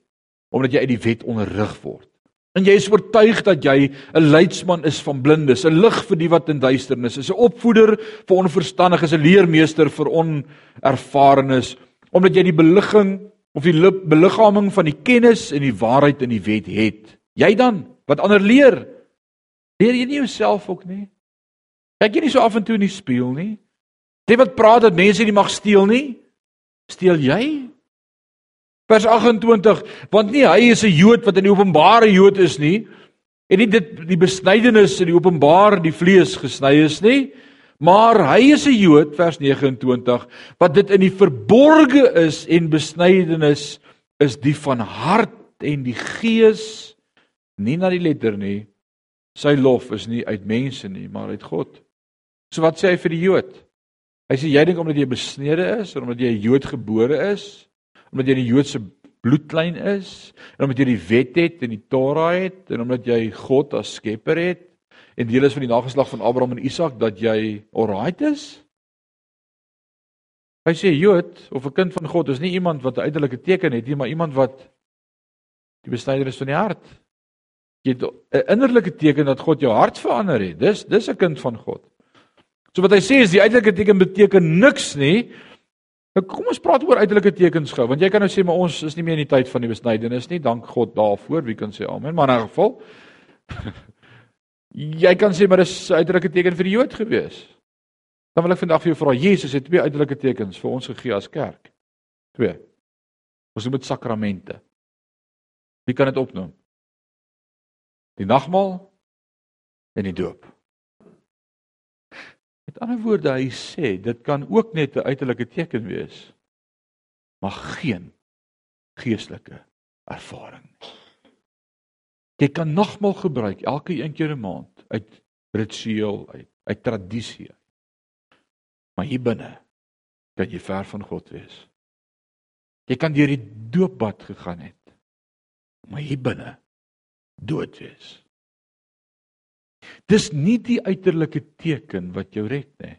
omdat jy uit die wet onderrig word. En jy is oortuig dat jy 'n leidsman is van blindes, 'n lig vir die wat in duisternis is, 'n opvoeder vir onverstandiges, 'n leermeester vir onervarenes, omdat jy die beligging of die beliggaaming van die kennis en die waarheid in die wet het. Jy dan wat ander leer, leer jy nie jouself ook nie? Kyk jy nie so af en toe in die spieël nie? Jy wat praat dat mense nie mag steel nie? Steel jy? Vers 28, want nie hy is 'n Jood wat in die openbare Jood is nie en nie dit die besnydenis in die openbaar die vlees gesny is nie, maar hy is 'n Jood vers 29 wat dit in die verborge is en besnydenis is die van hart en die gees nie na die letter nie. Sy lof is nie uit mense nie, maar uit God. So wat sê hy vir die Jood? Hy sê jy dink omdat jy besnede is, omdat jy 'n Jood gebore is, omdat jy die Joodse bloedlyn is en omdat jy die wet het en die Torah het en omdat jy God as skepper het en deel is van die nageslag van Abraham en Isak dat jy alright is? Hy sê Jood of 'n kind van God is nie iemand wat 'n uiterlike teken het nie, maar iemand wat die besnyder is van die hart. Jy 'n innerlike teken dat God jou hart verander het. Dis dis 'n kind van God. So wat hy sê is die uiterlike teken beteken niks nie, Nou kom ons praat oor uiterlike tekens gou, want jy kan nou sê maar ons is nie meer in die tyd van die besnydenis nie. Dank God daarvoor. Wie kan sê amen? Maar in 'n geval *laughs* jy kan sê maar dis 'n uiterlike teken vir die Jood gewees. Dan wil ek vandag vir jou vra, Jesus het twee uiterlike tekens vir ons gegee as kerk. Twee. Ons noem dit sakramente. Wie kan dit opnoem? Die nagmaal en die doop. Met ander woorde, hy sê dit kan ook net 'n uiterlike teken wees, maar geen geestelike ervaring nie. Jy kan nagmaal gebruik elke een keer 'n maand uit ritueel uit, uit tradisie. Maar hier binne kan jy ver van God wees. Jy kan deur die doopbad gegaan het, maar hier binne dood wees. Dis nie die uiterlike teken wat jou red nie.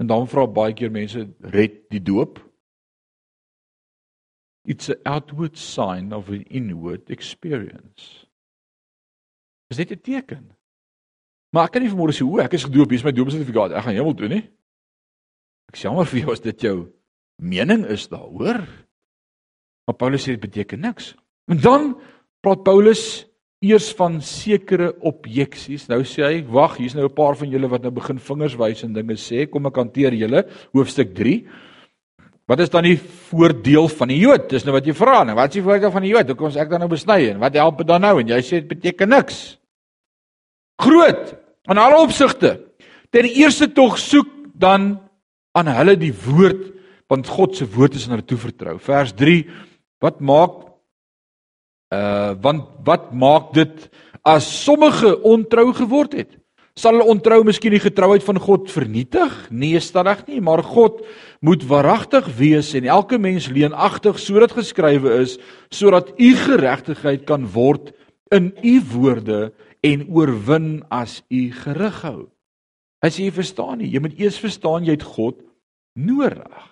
En dan vra baie keer mense, red die doop? It's an outward sign of an inward experience. Dis net 'n teken. Maar ek kan nie vanmôre sê, "O, ek is gedoop, hier is my doopsertifikaat, ek gaan hemel toe nie." Ek sê jammer vir jou as dit jou mening is daaroor. Maar Paulus sê dit beteken niks. En dan praat Paulus eers van sekere objeksies. Nou sê hy, wag, hier's nou 'n paar van julle wat nou begin vingers wys en dinge sê. Kom ek hanteer julle. Hoofstuk 3. Wat is dan die voordeel van die Jood? Dis nou wat jy vra. Nou, wat is die voordeel van die Jood? Hoekom ek dan nou besny en wat help dit dan nou? En jy sê dit beteken niks. Groot in alle opsigte. Ten eerste tog soek dan aan hulle die woord want God se woord is aan hulle toevertrou. Vers 3. Wat maak Uh want wat maak dit as sommige ontrou geword het? Sal hulle ontrou miskien die getrouheid van God vernietig? Nee, stadig nie, maar God moet waaragtig wees en elke mens leenagtig sodat geskrywe is sodat u geregtigheid kan word in u woorde en oorwin as u gerig hou. As jy verstaan nie, jy moet eers verstaan jy het God nodig.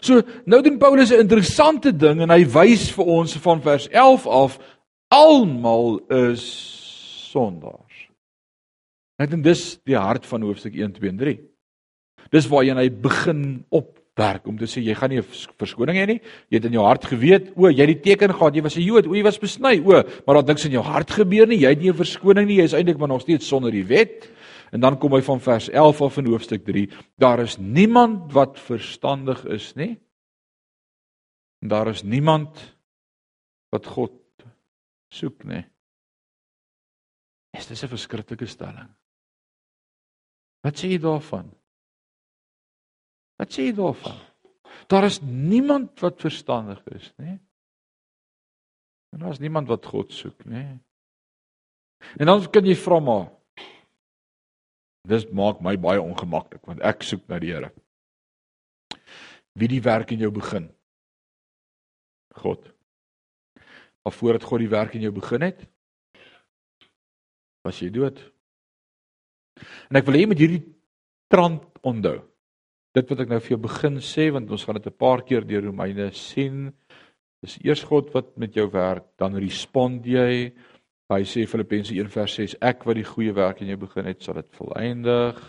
So nou doen Paulus 'n interessante ding en hy wys vir ons van vers 11 af almal is sondaars. Ek dink dis die hart van hoofstuk 1 2 en 3. Dis waarheen hy begin opwerk om te sê jy gaan nie 'n verskoning hê nie. Jy het in jou hart geweet, o, jy het die teken gehad, jy was 'n Jood, o, jy was besny, o, maar daar niks in jou hart gebeur nie. Jy het nie 'n verskoning nie. Jy is eintlik maar nog steeds sonder die wet. En dan kom hy van vers 11 af in hoofstuk 3. Daar is niemand wat verstandig is nie. En daar is niemand wat God soek nie. Is dit 'n verskriklike stelling? Wat sê jy daarvan? Wat sê jy daarvan? Daar is niemand wat verstandig is, nê? En daar is niemand wat God soek, nê? En dan kan jy vra maar Dis maak my baie ongemaklik want ek soek na die Here. Wie die werk in jou begin? God. Maar voordat God die werk in jou begin het, was jy dood. En ek wil hê jy moet hierdie trant onthou. Dit wat ek nou vir jou begin sê want ons gaan dit 'n paar keer deur Romeine sien. Dis eers God wat met jou werk, dan respond jy. Hy sê Filippense 1:6 ek wat die goeie werk in jou begin het, sal dit volëindig.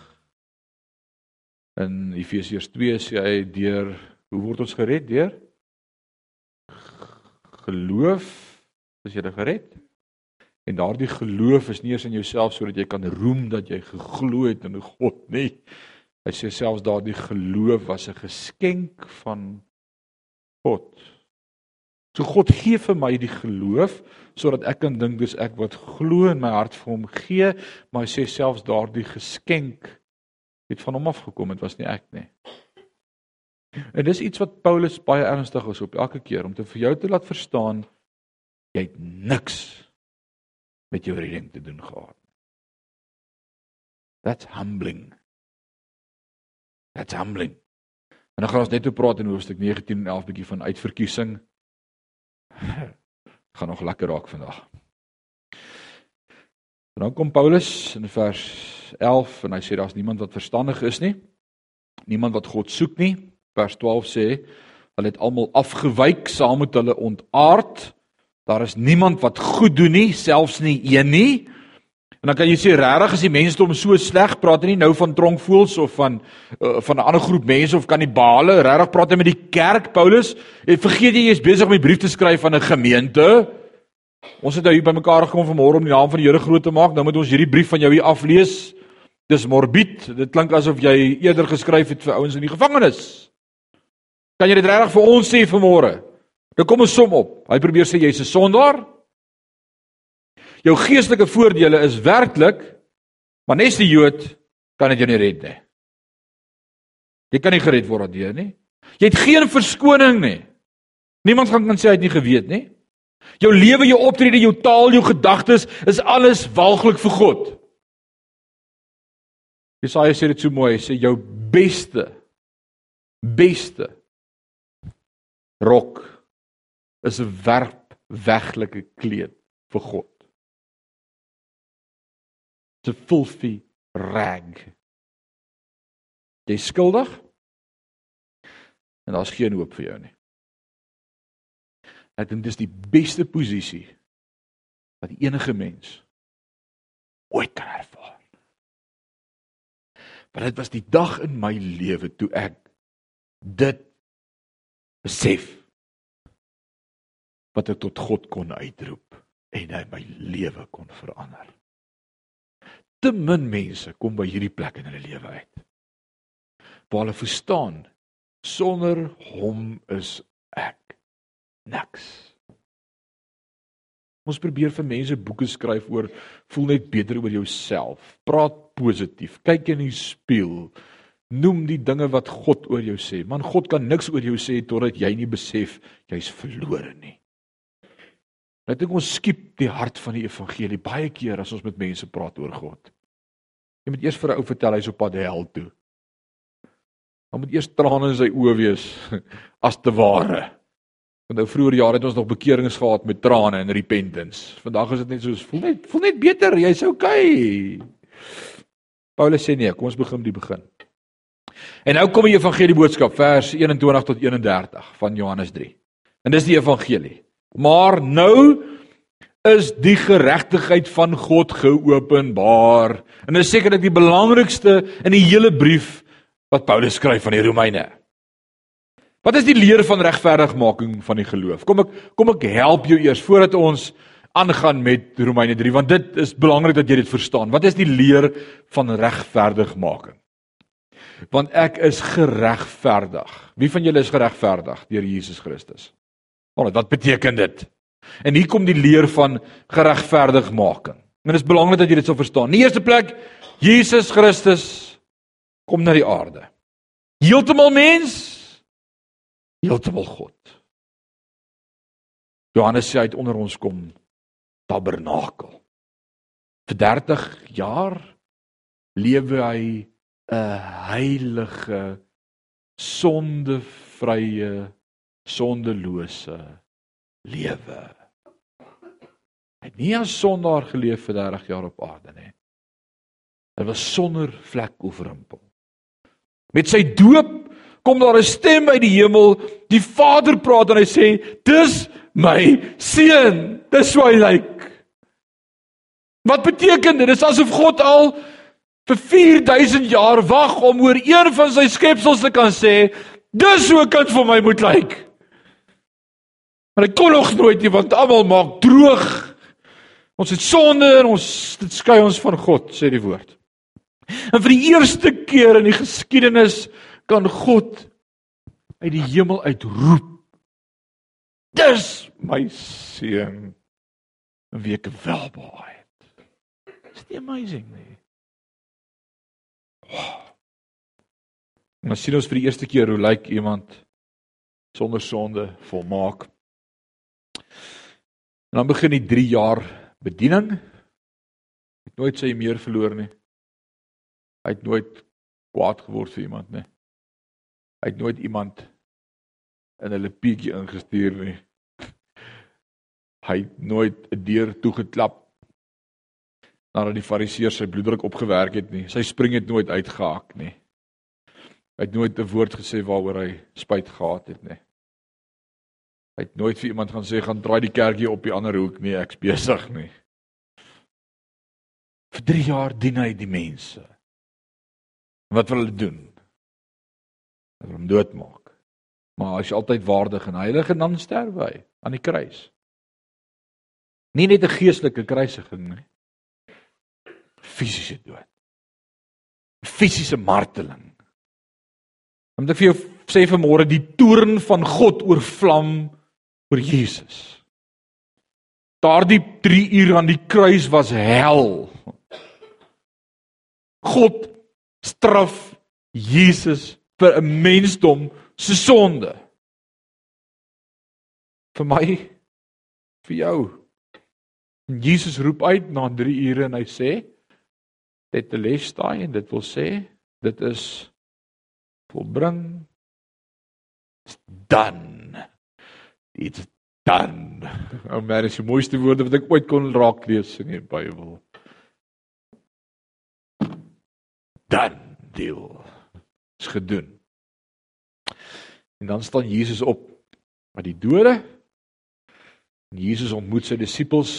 In Efesiërs 2 sê hy deur hoe word ons gered deur geloof is jy gered. En daardie geloof is nie eers in jouself sodat jy kan roem dat jy geglo het in God nie. Hy sê selfs daardie geloof was 'n geskenk van God. So God gee vir my die geloof sodat ek kan dink dis ek wat glo in my hart vir hom gee, maar hy sê selfs daardie geskenk het van hom afgekom, dit was nie ek nie. En dis iets wat Paulus baie ernstig is op elke keer om te vir jou te laat verstaan jy het niks met jou redding te doen gehad. That's humbling. That's humbling. En dan gaan ons net oor praat in hoofstuk 19 en 11 bietjie van uitverkiesing. Gaan nog lekker raak vandag. En dan kom Paulus in vers 11 en hy sê daar's niemand wat verstandig is nie. Niemand wat God soek nie. Vers 12 sê hulle het almal afgewyk saam met hulle ontaard. Daar is niemand wat goed doen nie, selfs nie een nie. En dan kan jy sê regtig as die mense hom so sleg praat, nie nou van tronkvoels of van uh, van 'n ander groep mense of kannibale, regtig praat hy met die kerk Paulus. Jy vergeet jy is besig om 'n brief te skryf aan 'n gemeente. Ons het nou hier bymekaar gekom vanmôre om die naam van die Here groot te maak. Nou moet ons hierdie brief van jou hier aflees. Dis morbied. Dit klink asof jy eerder geskryf het vir ouens in die gevangenis. Kan jy dit regtig vir ons sê vanmôre? Nou kom ons som op. Hy probeer sê jy's 'n sondaar. Jou geestelike voordele is werklik, maar nes die Jood kan dit jou nie red nie. Jy kan nie gered word daardeur nie. Jy het geen verskoning nie. Niemand gaan kan sê hy het nie geweet nie. Jou lewe, jou optrede, jou taal, jou gedagtes is alles walglik vir God. Jesaja sê dit so mooi, hy sê jou beste beste rok is 'n werpweglike kleed vir God. A filthy rag. Jy skuldig? En daar's geen hoop vir jou nie. Ek dink dis die beste posisie wat enige mens ooit kan ervaar. Want dit was die dag in my lewe toe ek dit besef wat ek tot God kon uitroep en hy my lewe kon verander. Te min mense kom by hierdie plek in hulle lewe uit. Waar hulle verstaan sonder hom is ek niks. Ons probeer vir mense boeke skryf oor voel net beter oor jouself. Praat positief. Kyk in die spieël. Noem die dinge wat God oor jou sê. Man God kan niks oor jou sê totdat jy nie besef jy's verlore nie. Ek dink ons skiep die hart van die evangelie baie keer as ons met mense praat oor God. Jy moet eers vir 'n ou vertel hy's op pad hel toe. Dan moet eers trane in sy oë wees *laughs* as te ware. Want nou vroeër jare het ons nog bekerings gehad met trane en repentance. Vandag is dit net soos voel net voel net beter, jy's okay. Paulus sê nee, kom ons begin by die begin. En nou kom die evangelie boodskap vers 21 tot 31 van Johannes 3. En dis die evangelie. Maar nou is die geregtigheid van God geopenbaar. En dit is sekerlik die belangrikste in die hele brief wat Paulus skryf aan die Romeine. Wat is die leer van regverdigmaking van die geloof? Kom ek kom ek help jou eers voordat ons aangaan met Romeine 3 want dit is belangrik dat jy dit verstaan. Wat is die leer van regverdigmaking? Want ek is geregverdig. Wie van julle is geregverdig deur Jesus Christus? Maar wat beteken dit? En hier kom die leer van geregverdigmaking. En dit is belangrik dat jy dit sal verstaan. In die eerste plek, Jesus Christus kom na die aarde. Heeltemal mens, heeltemal God. Johannes sê hy het onder ons kom tabernakel. Vir 30 jaar lewe hy 'n heilige sondevrye sondelose lewe. Hy het nie as sondaar geleef vir 30 jaar op aarde nie. Hy was sonder vlek of rimpel. Met sy doop kom daar 'n stem uit die hemel. Die Vader praat en hy sê: "Dis my seun. Dis hoe hy lyk." Wat beteken dit? Dit is asof God al vir 4000 jaar wag om oor een van sy skepsels te kan sê: "Dis hoe 'n kind vir my moet lyk." Maar hy kon nog nooit nie want almal maak droog. Ons het sonde en ons dit skei ons van God, sê die woord. En vir die eerste keer in die geskiedenis kan God uit die hemel uitroep. Dis my seun. En wie ek welbehaag het. Is dit amazing nie? Wow. En ons sien ons vir die eerste keer hoe lyk iemand sonder sonde volmaak. En dan begin die 3 jaar bediening. Het nooit sy meer verloor nie. Hy het nooit kwaad geword vir iemand nie. Hy het nooit iemand in 'n lepietjie ingestuur nie. Hy het nooit 'n deur toegeklap nadat die fariseërs sy bloeddruk opgewerk het nie. Sy spring het nooit uitgehaak nie. Hy het nooit 'n woord gesê waaroor hy spyt gehad het nie. Hy het nooit vir iemand gaan sê gaan draai die kerkie op die ander hoek nie, ek's besig nie. Vir 3 jaar dien hy die mense. Wat wil hulle doen? Hulle hom doodmaak. Maar hy is altyd waardig en heilig en dan sterwe hy aan die kruis. Nie net 'n geestelike kruisiging nie. Fisiese dood. Fisiese marteling. Omdat ek vir jou sê vanmôre die toorn van God oorvlam oor Jesus. Daardie 3 uur aan die kruis was hel. God straf Jesus vir 'n mensdom se sonde. Vir my vir jou. En Jesus roep uit na 3 ure en hy sê dit te les daai en dit wil sê dit is volbring dan it's done. Ou maar is die mooiste woorde wat ek ooit kon raak lees in die Bybel. Dan deel is gedoen. En dan staan Jesus op uit die dode. En Jesus ontmoet sy disippels.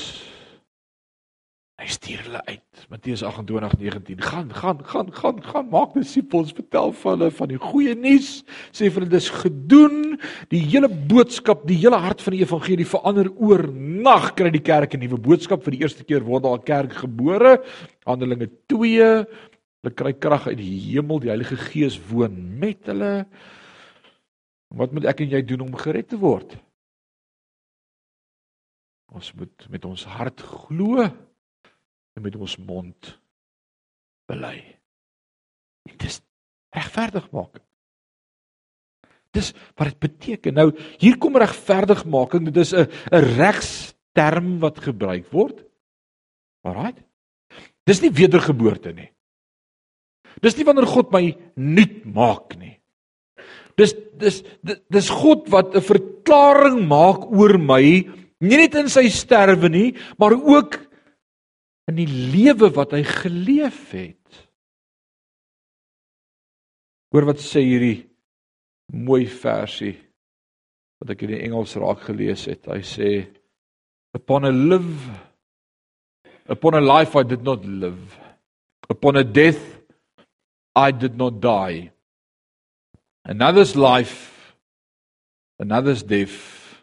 Stuur hulle uit. Matteus 28:19. Gaan, gaan, gaan, gaan, gaan maak disippels, vertel vir hulle van die goeie nuus. Sê vir hulle dis gedoen. Die hele boodskap, die hele hart van die evangelie verander oornag kry die kerk 'n nuwe boodskap. Vir die eerste keer word daar 'n kerk gebore. Handelinge 2 Hulle kry krag uit die hemel, die Heilige Gees woon met hulle. Wat moet ek en jy doen om gered te word? Ons moet met ons hart glo en met ons mond bely. Dit is regverdigmaking. Dis wat dit beteken. Nou hier kom regverdigmaking. Dit is 'n 'n regsterm wat gebruik word. Alraai. Dis nie wedergeboorte nie. Dis nie wanneer God my nuut maak nie. Dis dis dis God wat 'n verklaring maak oor my, nie net in sy sterwe nie, maar ook in die lewe wat hy geleef het. Hoor wat sê hierdie mooi versie wat ek in die Engels raak gelees het. Hy sê upon a live upon a life I did not live upon a death I did not die. Another's life, another's death,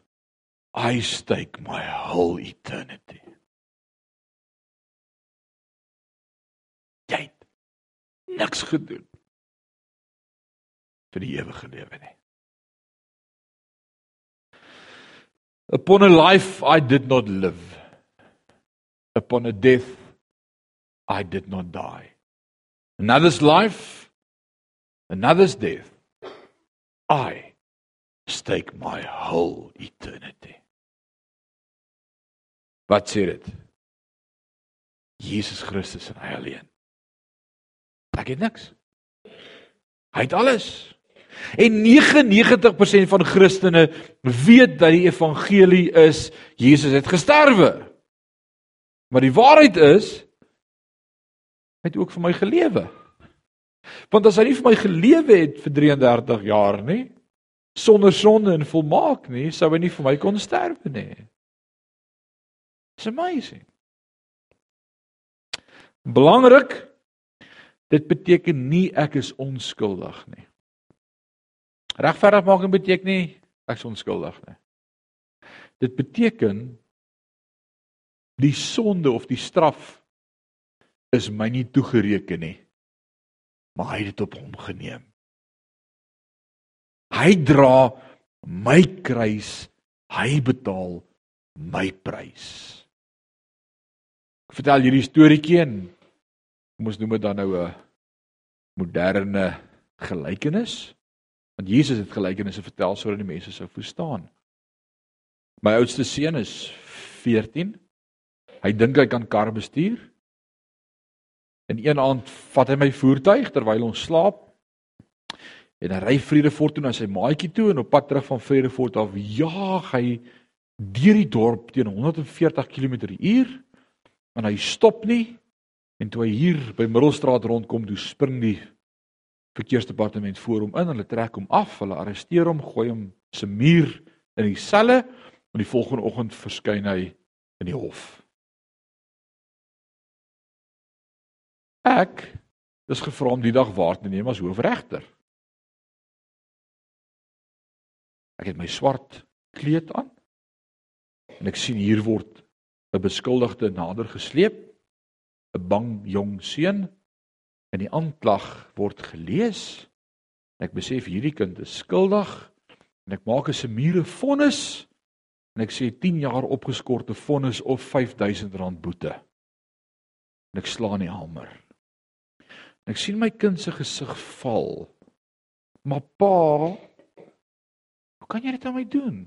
I stake my whole eternity. Niks gedoen vir die ewige lewe nie. Upon a life I did not live. Upon a death I did not die another's life, another's death. I stake my whole eternity. Wat sê dit? Jesus Christus en hy alleen. Ek het niks. Hy het alles. En 99% van Christene weet dat die evangelie is Jesus het gesterwe. Maar die waarheid is hy het ook vir my gelewe. Want as hy nie vir my gelewe het vir 33 jaar nie, sonder sonde en volmaak nie, sou hy nie vir my kon sterwe nie. It's amazing. Belangrik, dit beteken nie ek is onskuldig nie. Regverdig maak beteken nie ek is onskuldig nie. Dit beteken die sonde of die straf is my nie toegereken nie. Maar hy het dit op hom geneem. Hy dra my kruis, hy betaal my prys. Ek vertel hierdie storieetjie en kom ons noem dit dan nou 'n moderne gelykenis. Want Jesus het gelykenisse vertel sodat die mense sou verstaan. My oudste seun is 14. Hy dink hy kan kar bestuur. En een aand vat hy my voertuig terwyl ons slaap En hy ry Vredefort toe na sy maatjie toe en op pad terug van Vredefort af jaag hy deur die dorp teen 140 km/h en hy stop nie en toe hy hier by Middelstraat rondkom, toe spring die verkeersdepartement voor hom in, hulle trek hom af, hulle arresteer hom, gooi hom se muur in die selle en die volgende oggend verskyn hy in die hof. Ek is gevra om die dag waar te neem as hoofregter. Ek het my swart kleed aan. En ek sien hier word 'n beskuldigde nader gesleep, 'n bang jong seun en die aanklag word gelees. En ek besef hierdie kind is skuldig en ek maak 'n semure vonnis en ek sê 10 jaar opgeskorte vonnis of R5000 boete. En ek slaan die hamer. En ek sien my kind se gesig val. Maar pa, Hoe kan jy dit aan my doen?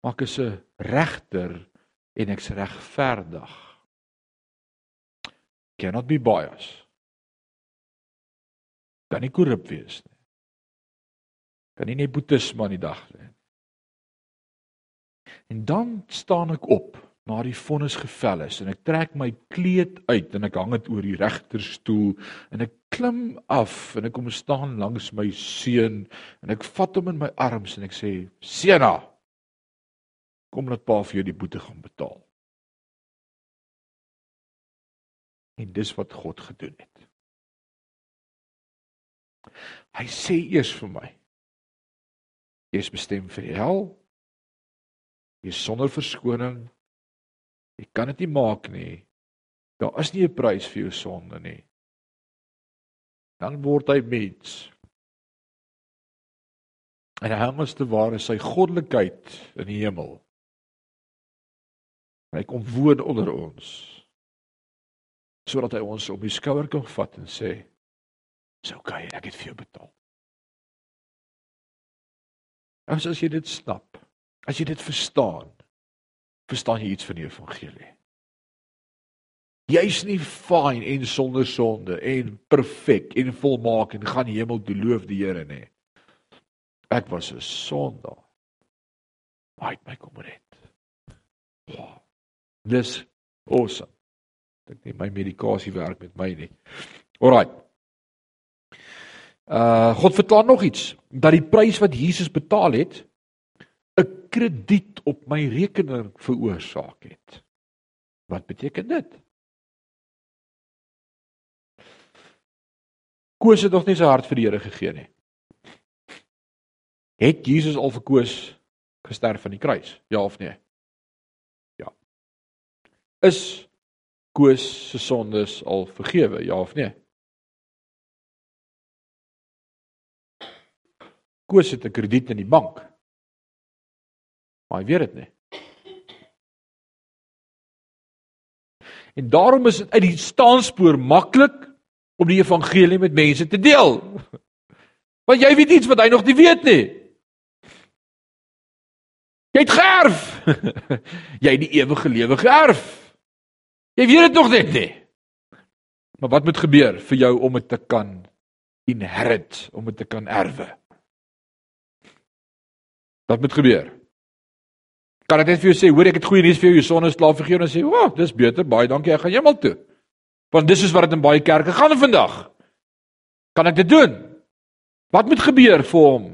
Maar ek is 'n regter en ek's regverdig. Cannot be biased. Kan nie korrup wees nie. Kan nie nepotisme aan die dag lê. En dan staan ek op na die vonnis gevel is en ek trek my kleed uit en ek hang dit oor die regterstoel en ek klim af en ek kom staan langs my seun en ek vat hom in my arms en ek sê seuna kom laat pa vir jou die boete gaan betaal en dis wat God gedoen het hy sê eers vir my jy is bestem vir die hel jy is sonder verskoning Jy kan dit nie maak nie. Daar is nie 'n prys vir jou sonde nie. Dan word hy mens. En hy as te ware sy goddelikheid in die hemel. Hy kom woon onder ons. Sodat hy ons op die skouer kan vat en sê: "Dis oukei, ek het vir jou betaal." As as jy dit snap, as jy dit verstaan, verstaan jy iets van die evangelie. Jy's nie fyn en sonder sonde en perfek en volmaak en gaan hemel toe loof die Here nie. Ek was 'n sondaar. Hy het my kom red. Wow. Dis awesome. Dink my medikasie werk met my nie. Alraai. Uh God verklaar nog iets dat die prys wat Jesus betaal het 'n krediet op my rekening veroorsaak het. Wat beteken dit? Koos het nog nie sy hart vir die Here gegee nie. Het Jesus al vir Koos gesterf aan die kruis? Ja of nee? Ja. Is Koos se sondes al vergewe? Ja of nee? Koos het 'n krediet in die bank. Maar hy weet dit nie. En daarom is dit uit die staanspoor maklik om die evangelie met mense te deel. *laughs* Want jy weet iets wat hy nog nie weet nie. Jy het geerf. *laughs* Jy het die ewige lewe geerf. Jy weet dit nog net nie. Maar wat moet gebeur vir jou om dit te kan inherit, om dit te kan erwe? Wat moet gebeur? Kan ek net vir jou sê, hoor ek het goeie nuus vir jou, jou son is klaar vergeet en sê, "O, oh, dis beter, baie dankie, ek gaan hemel toe." Want dis is wat dit in baie kerke gaan vandag. Kan ek dit doen? Wat moet gebeur vir hom?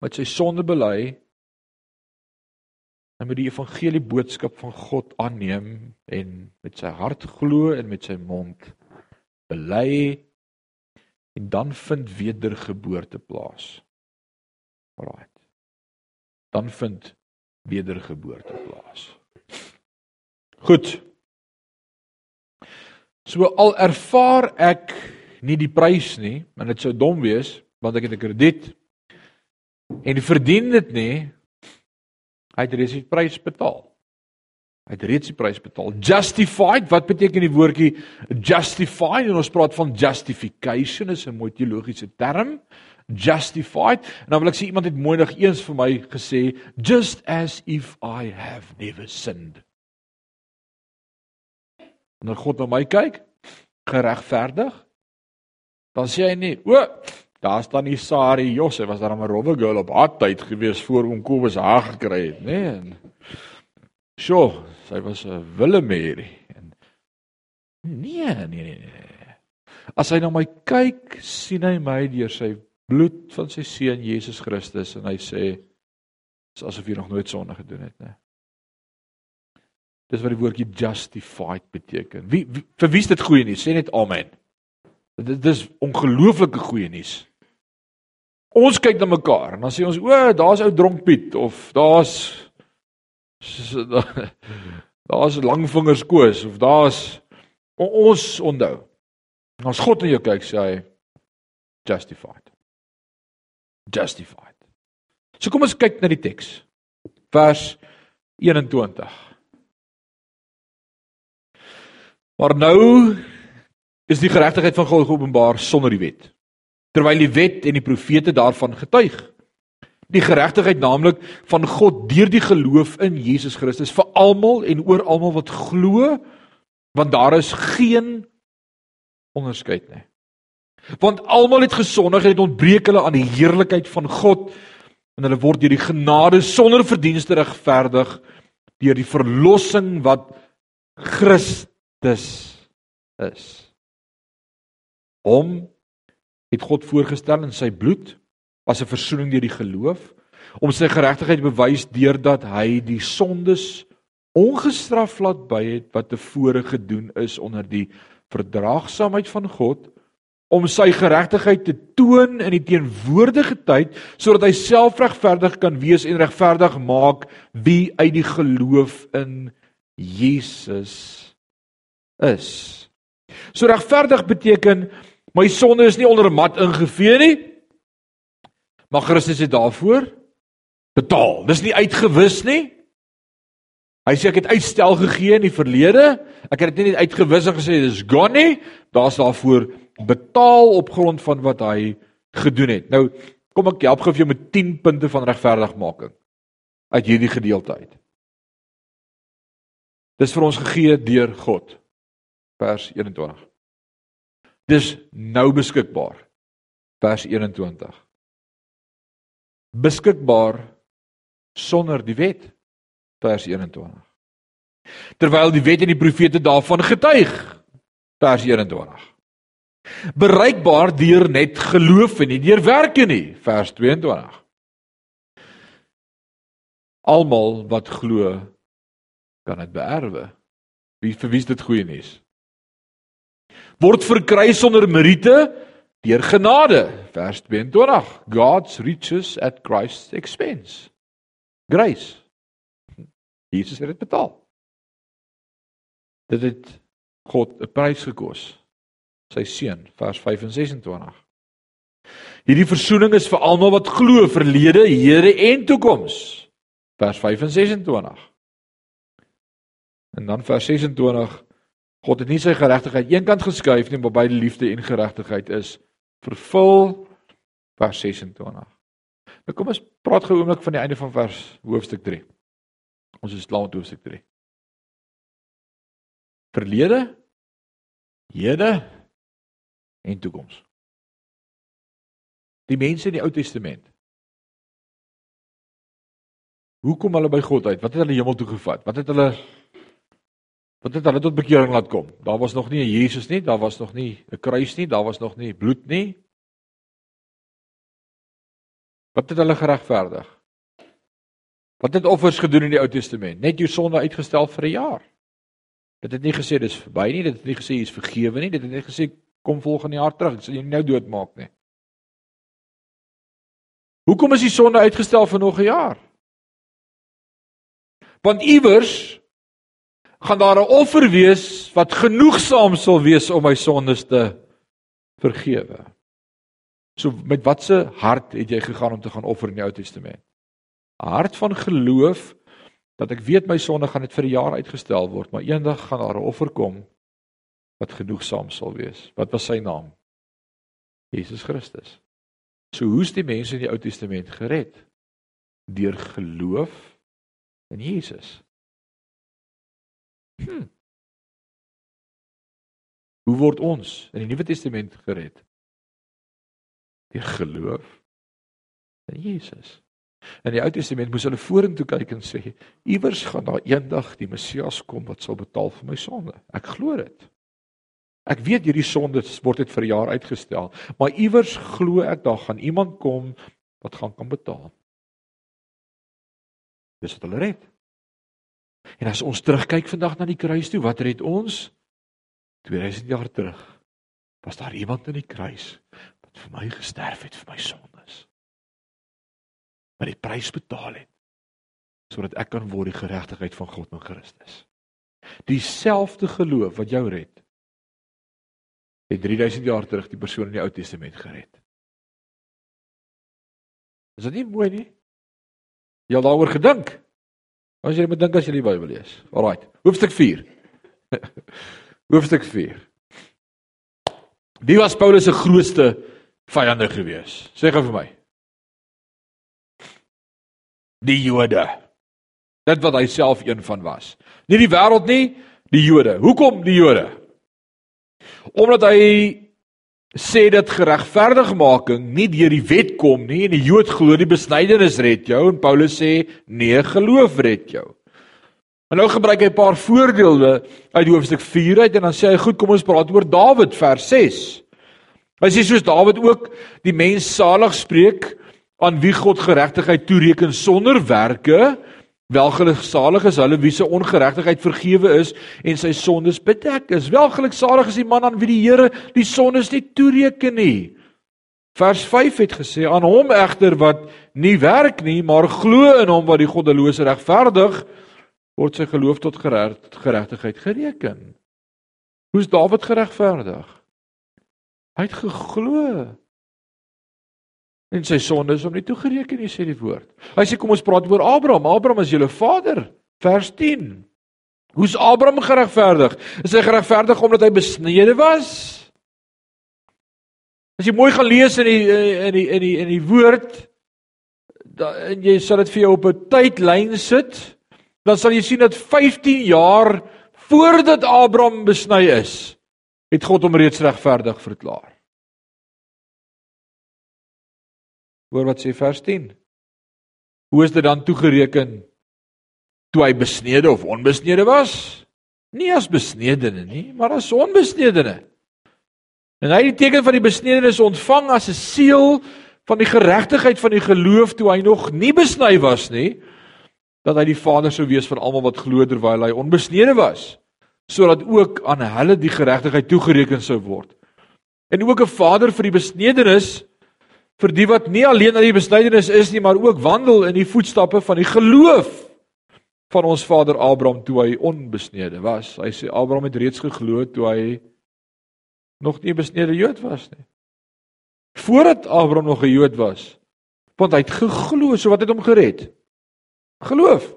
Met sy sonde bely Hy moet die evangelie boodskap van God aanneem en met sy hart glo en met sy mond bely en dan vind wedergeboorte plaas. Alraai. Dan vind wedergeboorte plaas. Goed. So al ervaar ek nie die prys nie, want dit sou dom wees want ek het 'n krediet en verdien dit nie Hy het reeds die prys betaal. Hy het reeds die prys betaal. Justified, wat beteken die woordjie justified? En ons praat van justification, is 'n mooi teologiese term. Justified. En dan wil ek sê iemand het mooi nog eens vir my gesê, just as if I have never sinned. Dan God na my kyk, geregverdig. Dan sê hy nie, o, Daar staan die Sari Josse, was daar 'n rowwe girl op haar tyd gewees voor oom Kobus haar gekry het, nê? Nee, Sjoe, sy was 'n Willemary en nee, nee, nee, nee. As hy na my kyk, sien hy my deur sy bloed van sy seun Jesus Christus en hy sê is asof jy nog nooit sonde gedoen het, nê? Dis wat die woordjie justified beteken. Wie, wie vir wie is dit goeie nuus? Sê net amen. Dit is ongelooflike goeie nuus. Ons kyk na mekaar en dan sê ons, "O, daar's ou dronk Piet of daar's *laughs* daar's langvingers koes of daar's ons onthou." As God na jou kyk, sê hy justified. Justified. So kom ons kyk na die teks. Vers 21. Maar nou is die geregtigheid van God geopenbaar sonder die wet. Terwyl die wet en die profete daarvan getuig. Die geregtigheid naamlik van God deur die geloof in Jesus Christus vir almal en oor almal wat glo, want daar is geen onderskeid nie. Want almal het gesondig en het ontbreek hulle aan die heerlikheid van God en hulle word deur die genade sonder verdienste regverdig deur die verlossing wat Christus is. Hom het God voorgestel in sy bloed as 'n verzoening deur die geloof om sy geregtigheid bewys deurdat hy die sondes ongestraf laat by het wat tevore gedoen is onder die verdraagsaamheid van God om sy geregtigheid te toon in die teenwoordige tyd sodat hy self regverdig kan wees en regverdig maak wie uit die geloof in Jesus is. So regverdig beteken My sonde is nie onder 'n mat ingevee nie. Maar Christus het daarvoor betaal. Dis nie uitgewis nie. Hy sê ek het uitstel gegee in die verlede. Ek het dit nie uitgewis en gesê dis gone nie. Daar's daarvoor betaal op grond van wat hy gedoen het. Nou kom ek help gou vir jou met 10 punte van regverdigmaking uit hierdie gedeelte uit. Dis vir ons gegee deur God. Vers 21. Dis nou beskikbaar. Vers 21. Beskikbaar sonder die wet. Vers 21. Terwyl die wet en die profete daarvan getuig. Vers 21. Bereikbaar deur net geloof en nie deur werke nie. Vers 22. Almal wat glo kan dit beerwe. Wie vir wie is dit goeie nuus? Word verkry sonder meriete deur genade. Vers 22 God's riches at Christ's expense. Grace. Jesus het dit betaal. Dit het God 'n prys gekos. Sy seun vers 5 en 26 Hierdie verzoening is vir almal wat glo verlede, hede en toekoms. Vers 5 en 26. En dan vers 26 God het nie sy geregtigheid eenkant geskuif nie, maar beide liefde en geregtigheid is vervul vers 26. Nou kom ons praat gou oomblik van die einde van vers hoofstuk 3. Ons is klaar met hoofstuk 3. Verlede, hede en toekoms. Die mense in die Ou Testament. Hoe kom hulle by God uit? Wat het hulle hemel toe gevat? Wat het hulle wat het hulle tot bekering laat kom? Daar was nog nie 'n Jesus nie, daar was nog nie 'n kruis nie, daar was nog nie bloed nie. Wat het hulle geregverdig? Wat het offers gedoen in die Ou Testament? Net jou sonde uitgestel vir 'n jaar. Dit het nie gesê dis verby nie, dit het nie gesê jy's vergewe nie, dit het net gesê kom volgende jaar terug, ek sal jou nou doodmaak nie. Hoekom is die sonde uitgestel vir nog 'n jaar? Want iewers gaan daar 'n offer wees wat genoegsaam sal wees om my sondes te vergewe. So met watse hart het jy gegaan om te gaan offer in die Ou Testament? 'n Hart van geloof dat ek weet my sonde gaan net vir 'n jaar uitgestel word, maar eendag gaan daar 'n offer kom wat genoegsaam sal wees. Wat was sy naam? Jesus Christus. So hoe's die mense in die Ou Testament gered? Deur geloof in Jesus. Hm. Hoe word ons in die Nuwe Testament gered? Deur geloof in Jesus. In die Ou Testament moes hulle vorentoe kyk en sê: "Iewers gaan daar eendag die Messias kom wat sal betaal vir my sonde." Ek glo dit. Ek weet hierdie sondes word dit vir jaar uitgestel, maar iewers glo ek daar gaan iemand kom wat gaan kan betaal. Dis wat hulle red. En as ons terugkyk vandag na die kruis toe, wat red ons? 2000 jaar terug was daar iemand in die kruis wat vir my gesterf het vir my sondes wat die prys betaal het sodat ek kan word die geregtigheid van God in Christus. Dieselfde geloof wat jou red het 3000 jaar terug die persoon in die Ou Testament gered. Is dit nie mooi nie? Jy het daaroor gedink? As jy moet dink as jy die Bybel lees. Alraai. Hoofstuk 4. *laughs* Hoofstuk 4. Wie was Paulus se grootste vyande gewees? Sê gou vir my die Jode. Dit wat hy self een van was. Nie die wêreld nie, die Jode. Hoekom die Jode? Omdat hy sê dat geregverdigmaking nie deur die wet kom nie en die Jood glo die besnydenis red jou en Paulus sê nee, geloof red jou. En nou gebruik hy 'n paar voorbeelde uit hoofstuk 4 uit en dan sê hy goed, kom ons praat oor Dawid vers 6. Hy sê soos Dawid ook die mens salig spreek aan wie God geregtigheid toereken sonder werke, welgeluksalig is hulle wie se ongeregtigheid vergewe is en sy sondes bedek is. Welgeluksalig is die man aan wie die Here die sondes nie toereken nie. Vers 5 het gesê aan hom egter wat nie werk nie, maar glo in hom wat die goddelose regverdig, word sy geloof tot geregtigheid gereken. Hoe's Dawid geregverdig? Hy het geglo en sy sonde is hom nie toegereken nie sê die woord. Hy sê kom ons praat oor Abraham. Abraham is julle vader. Vers 10. Hoe's Abraham geregverdig? Is hy geregverdig omdat hy besnede was? As jy mooi gaan lees in die in die in die in die woord dan jy sal dit vir jou op 'n tydlyn sit, dan sal jy sien dat 15 jaar voordat Abraham besny is, het God hom reeds regverdig verklaar. Hoor wat sê vers 10. Hoe is dit dan toegereken toe hy besnede of onbesnede was? Nie as besnedene nie, maar as onbesnedene. En hy het die teken van die besnedenis ontvang as 'n seël van die geregtigheid van die geloof toe hy nog nie besny was nie, dat hy die vader sou wees van almal wat glo terwyl hy onbesnede was, sodat ook aan hulle die geregtigheid toegereken sou word. En ook 'n vader vir die besnedenis vir die wat nie alleen aan die besnydenis is nie, maar ook wandel in die voetstappe van die geloof van ons vader Abraham toe hy onbesnede was. Hy sê Abraham het reeds geglo toe hy nog nie besnede Jood was nie. Voordat Abraham nog 'n Jood was, want hy het geglo, so wat het hom gered? Geloof.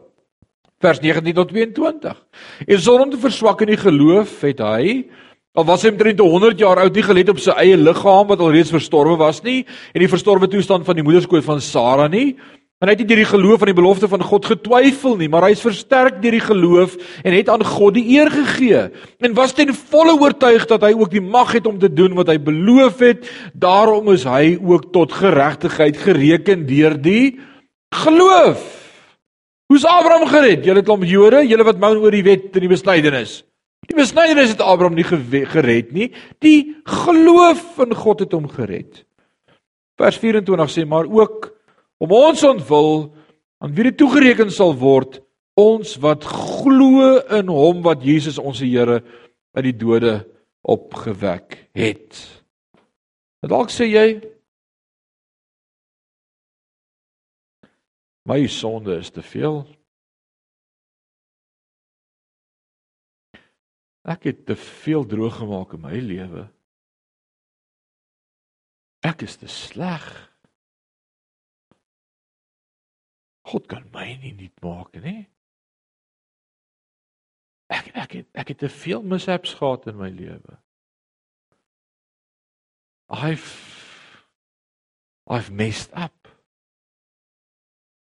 Vers 19 tot 22. En sonder om te verswak in die geloof het hy Al was hy omtrent 100 jaar oud, nie gelet op sy eie liggaam wat alreeds verstorwe was nie en die verstorwe toestand van die moederskoot van Sara nie, En hy het nie deur die geloof aan die belofte van God getwyfel nie, maar hy is versterk deur die geloof en het aan God die eer gegee. En was ten volle oortuig dat hy ook die mag het om te doen wat hy beloof het. Daarom is hy ook tot geregtigheid gereken deur die geloof. Hoe's Abraham gered? Julle klomp Jode, julle wat moun oor die wet en die besnydenis. Die besnydenis het Abraham nie gered nie. Die geloof in God het hom gered. Vers 24 sê maar ook om ons ontwil aan wie dit toegereken sal word ons wat glo in hom wat Jesus ons Here uit die dode opgewek het. Dalk sê jy my sonde is te veel. Ek het te veel droog gemaak in my lewe. Ek is te sleg. God kan my nie nuut maak nie. Ek ek het ek het te veel mishaps gehad in my lewe. I've I've messed up.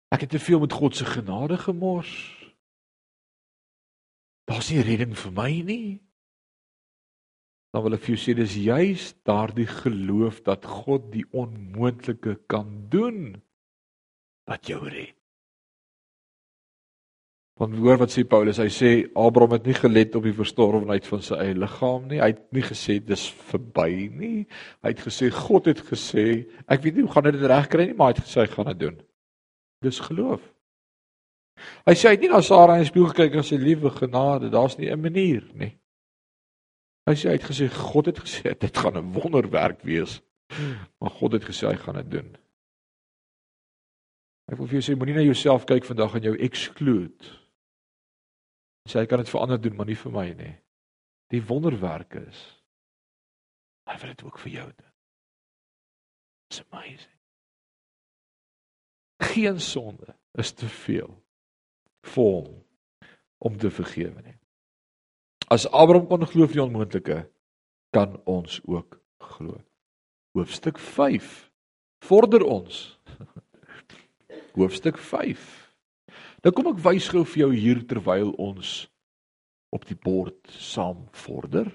Ek het te veel met God se genade gemors. Daar's nie redding vir my nie. Dan wil ek vir jou sê dis juis daardie geloof dat God die onmoontlike kan doen wat jou red. Want hoor wat sê Paulus, hy sê Abraham het nie gelet op die verstorwenheid van sy eie liggaam nie. Hy het nie gesê dis verby nie. Hy het gesê God het gesê, ek weet nie hoe gaan dit regkry nie, maar hy het gesê hy gaan dit doen. Dis geloof. Hy sê hy het nie na Sara in die spieël gekyk en sê liewe genade, daar's nie 'n manier nie. Hy sê hy het gesê God het gesê dit gaan 'n wonderwerk wees. Maar God het gesê hy gaan dit doen. Ek wil vir jou sê moenie na jouself kyk vandag en jou exclude sê hy kan dit vir ander doen, maar nie vir my nie. Die wonderwerk is hy wil dit ook vir jou doen. It's amazing. Geen sonde is te veel vir hom om te vergewe nie. As Abraham kon glo vir die onmoontlike, kan ons ook glo. Hoofstuk 5 vorder ons. *laughs* Hoofstuk 5 Nou kom ek wys gou vir jou hier terwyl ons op die bord saam vorder.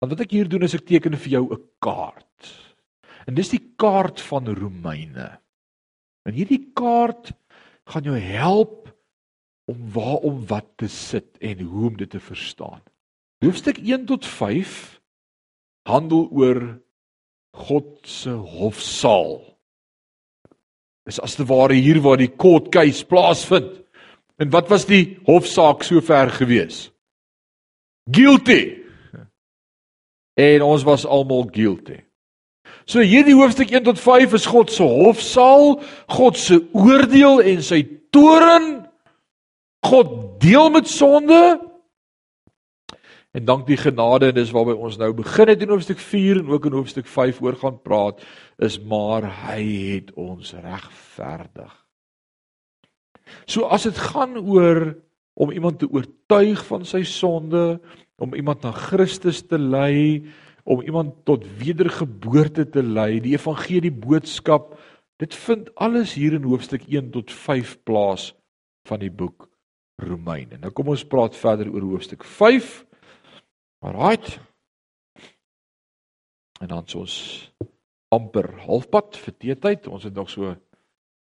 Want wat ek hier doen is ek teken vir jou 'n kaart. En dis die kaart van Romeine. En hierdie kaart gaan jou help om waar om wat te sit en hoe om dit te verstaan. Hoofstuk 1 tot 5 handel oor God se hofsaal is as te ware hier waar die court case plaasvind. En wat was die hofsaak sover gewees? Guilty. En ons was almal guilty. So hierdie hoofstuk 1 tot 5 is God se hofsaal, God se oordeel en sy toorn. God deel met sonde En dank die genade en dis waarby ons nou begin het in hoofstuk 4 en ook in hoofstuk 5 oor gaan praat is maar hy het ons regverdig. So as dit gaan oor om iemand te oortuig van sy sonde, om iemand na Christus te lei, om iemand tot wedergeboorte te lei, die evangelie boodskap, dit vind alles hier in hoofstuk 1 tot 5 plaas van die boek Romeine. Nou kom ons praat verder oor hoofstuk 5 Alraight. En dan ons amper halfpad vir teetyd. Ons het nog so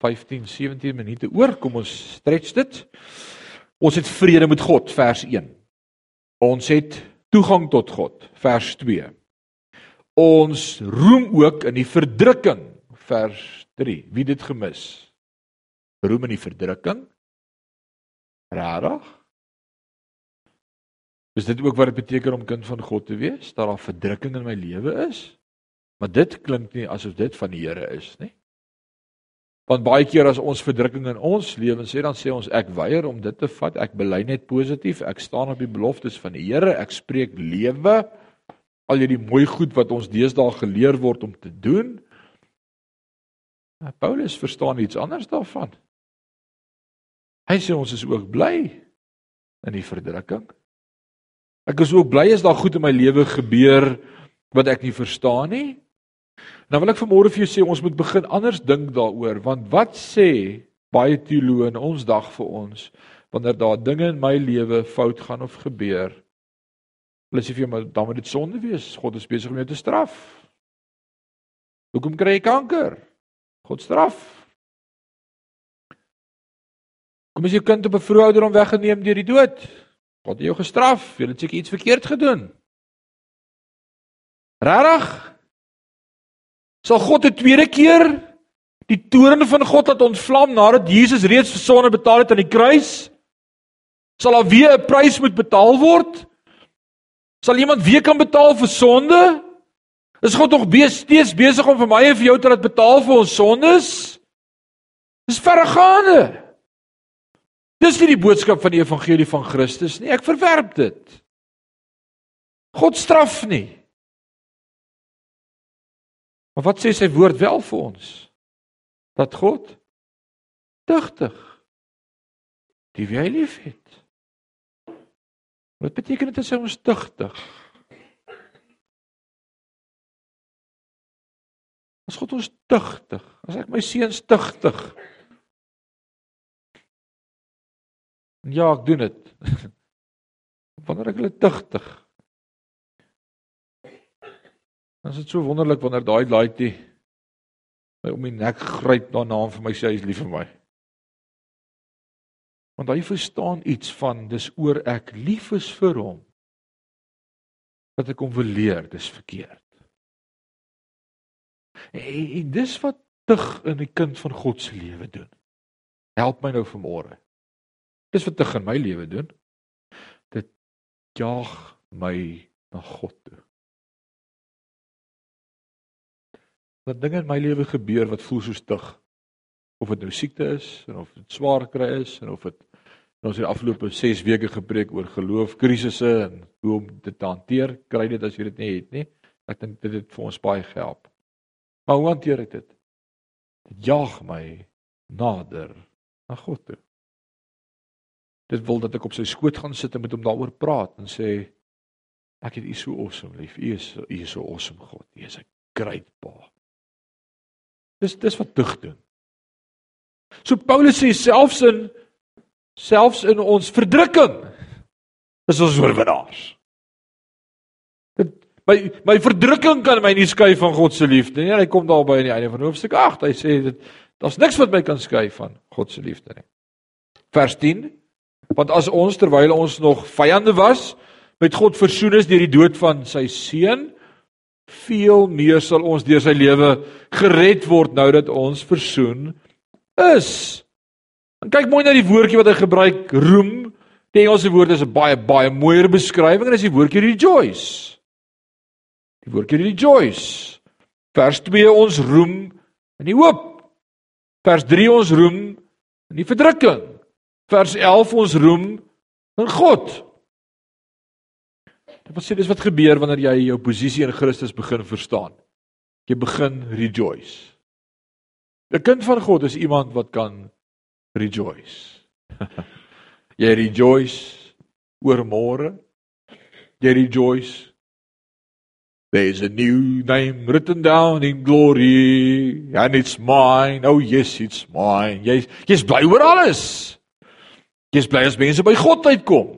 15, 17 minute oor. Kom ons stretch dit. Ons het vrede met God vers 1. Ons het toegang tot God vers 2. Ons roem ook in die verdrukking vers 3. Wie dit gemis? Roem in die verdrukking? Rarig? Is dit ook wat dit beteken om kind van God te wees? Dat daar verdrukking in my lewe is? Maar dit klink nie asof dit van die Here is nie. Want baie keer as ons verdrukking in ons lewens sê dan sê ons ek weier om dit te vat. Ek bely net positief. Ek staan op die beloftes van die Here. Ek spreek lewe. Al hierdie mooi goed wat ons deesdae geleer word om te doen. Maar Paulus verstaan iets anders daarvan. Hy sê ons is ook bly in die verdrukking. Ek is ook bly as daar goed in my lewe gebeur wat ek nie verstaan nie. Nou wil ek vanmôre vir jou sê ons moet begin anders dink daaroor want wat sê baie teoloë in ons dag vir ons wanneer daar dinge in my lewe fout gaan of gebeur? Hulle sê vir jou maar dan moet dit sonde wees. God is besig om jou te straf. Hoekom kry jy kanker? God straf. Kom as jou kind op 'n vroeë ouderdom weggeneem deur die dood. God het jou gestraf. Jy het seker iets verkeerd gedoen. Regtig? Sal God 'n tweede keer die toorn van God laat ontvlam nadat Jesus reeds vir sonde betaal het aan die kruis? Sal daar weer 'n prys moet betaal word? Sal iemand weer kan betaal vir sonde? Is God nog steeds besig om vir my en vir jou te laat betaal vir ons sondes? Dis verregaande. Dis nie die boodskap van die evangelie van Christus nie. Ek verwerp dit. God straf nie. Maar wat sê sy woord wel vir ons? Dat God tugtig die wie hy liefhet. Wat beteken dit as hy ons tugtig? As God ons tugtig, as ek my seuns tugtig. Ja, ek doen dit. *laughs* Wanneer ek hulle tugtig. Dan is dit so wonderlik wanneer daai laaitjie my om die nek gryp daarna en vir my sê hy is lief vir my. Want hy verstaan iets van dis oor ek lief is vir hom. Wat ek hom wil leer, dis verkeerd. En, en dis wat tug in die kind van God se lewe doen. Help my nou vanmôre. Dis wat tug in my lewe doen. Dit jaag my na God toe. dat dinge in my lewe gebeur wat voel so stug. Of dit nou siekte is en of dit swaar kry is en of dit ons het afgelope 6 weke gepreek oor geloof krisisse en hoe om dit te hanteer. Kry dit as jy dit nie het nie. Ek dink dit het vir ons baie gehelp. Maar hoe hanteer ek dit? Dit jaag my nader na God toe. Dit wil dat ek op sy skoot gaan sit en met hom daaroor praat en sê ek het U so awesome lief. U is U is so awesome God. U is 'n great Pa. Dis dis wat tug doen. So Paulus sê selfs in selfs in ons verdrukking is ons oorwinnaars. Dit my my verdrukking kan my nie skei van God se liefde nie. Hy kom daar by aan die einde van hoofstuk 8. Hy sê dit daar's niks wat my kan skei van God se liefde nie. Vers 10 Want as ons terwyl ons nog vyande was met God versoen is deur die dood van sy seun veel meer sal ons deur sy lewe gered word nou dat ons versoen is. En kyk mooi na die woordjie wat hy gebruik, roem. Die Engelse woord is 'n baie baie mooier beskrywing en dis die woordjie rejoice. Die woordjie rejoice. Vers 2 ons roem in die hoop. Vers 3 ons roem in die verdrukking. Vers 11 ons roem in God. Dit wil sê dis wat gebeur wanneer jy jou posisie in Christus begin verstaan. Jy begin rejoice. 'n Kind van God is iemand wat kan rejoice. *laughs* jy rejoice oor môre. Jy rejoice. There's a new name written down in glory and it's mine. Oh yes, it's mine. Jy jy's bly oor alles. Jy's bly as mense by God uitkom.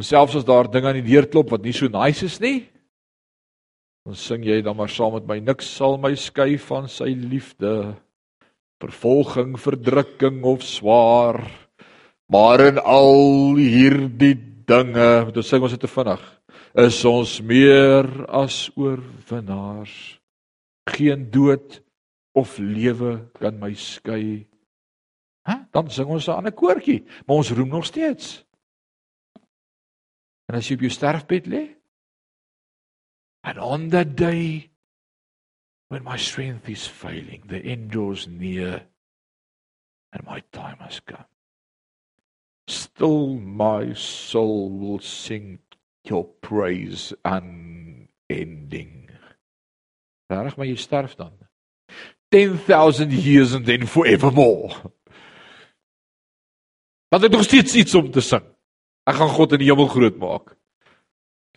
En selfs as daar dinge aan die deur klop wat nie so nice is nie, dan sing jy dan maar saam met my niks sal my skei van sy liefde. Vervolging, verdrukking of swaar. Maar in al hierdie dinge, moet ons sing ons het te vinnig, is ons meer as oorwinnaars. Geen dood of lewe kan my skei. Hæ? Dan sing ons 'n ander koortjie, maar ons roem nog steeds. En as jy op jou sterfbed lê, and on that day when my strength is failing, the end draws near and my time has come. Still my soul will sing your praise unending. Reg maar jy sterf dan. 10000 years and then forevermore. Want dit is nog steeds iets om te sing. Ek gaan God in die hemel groot maak.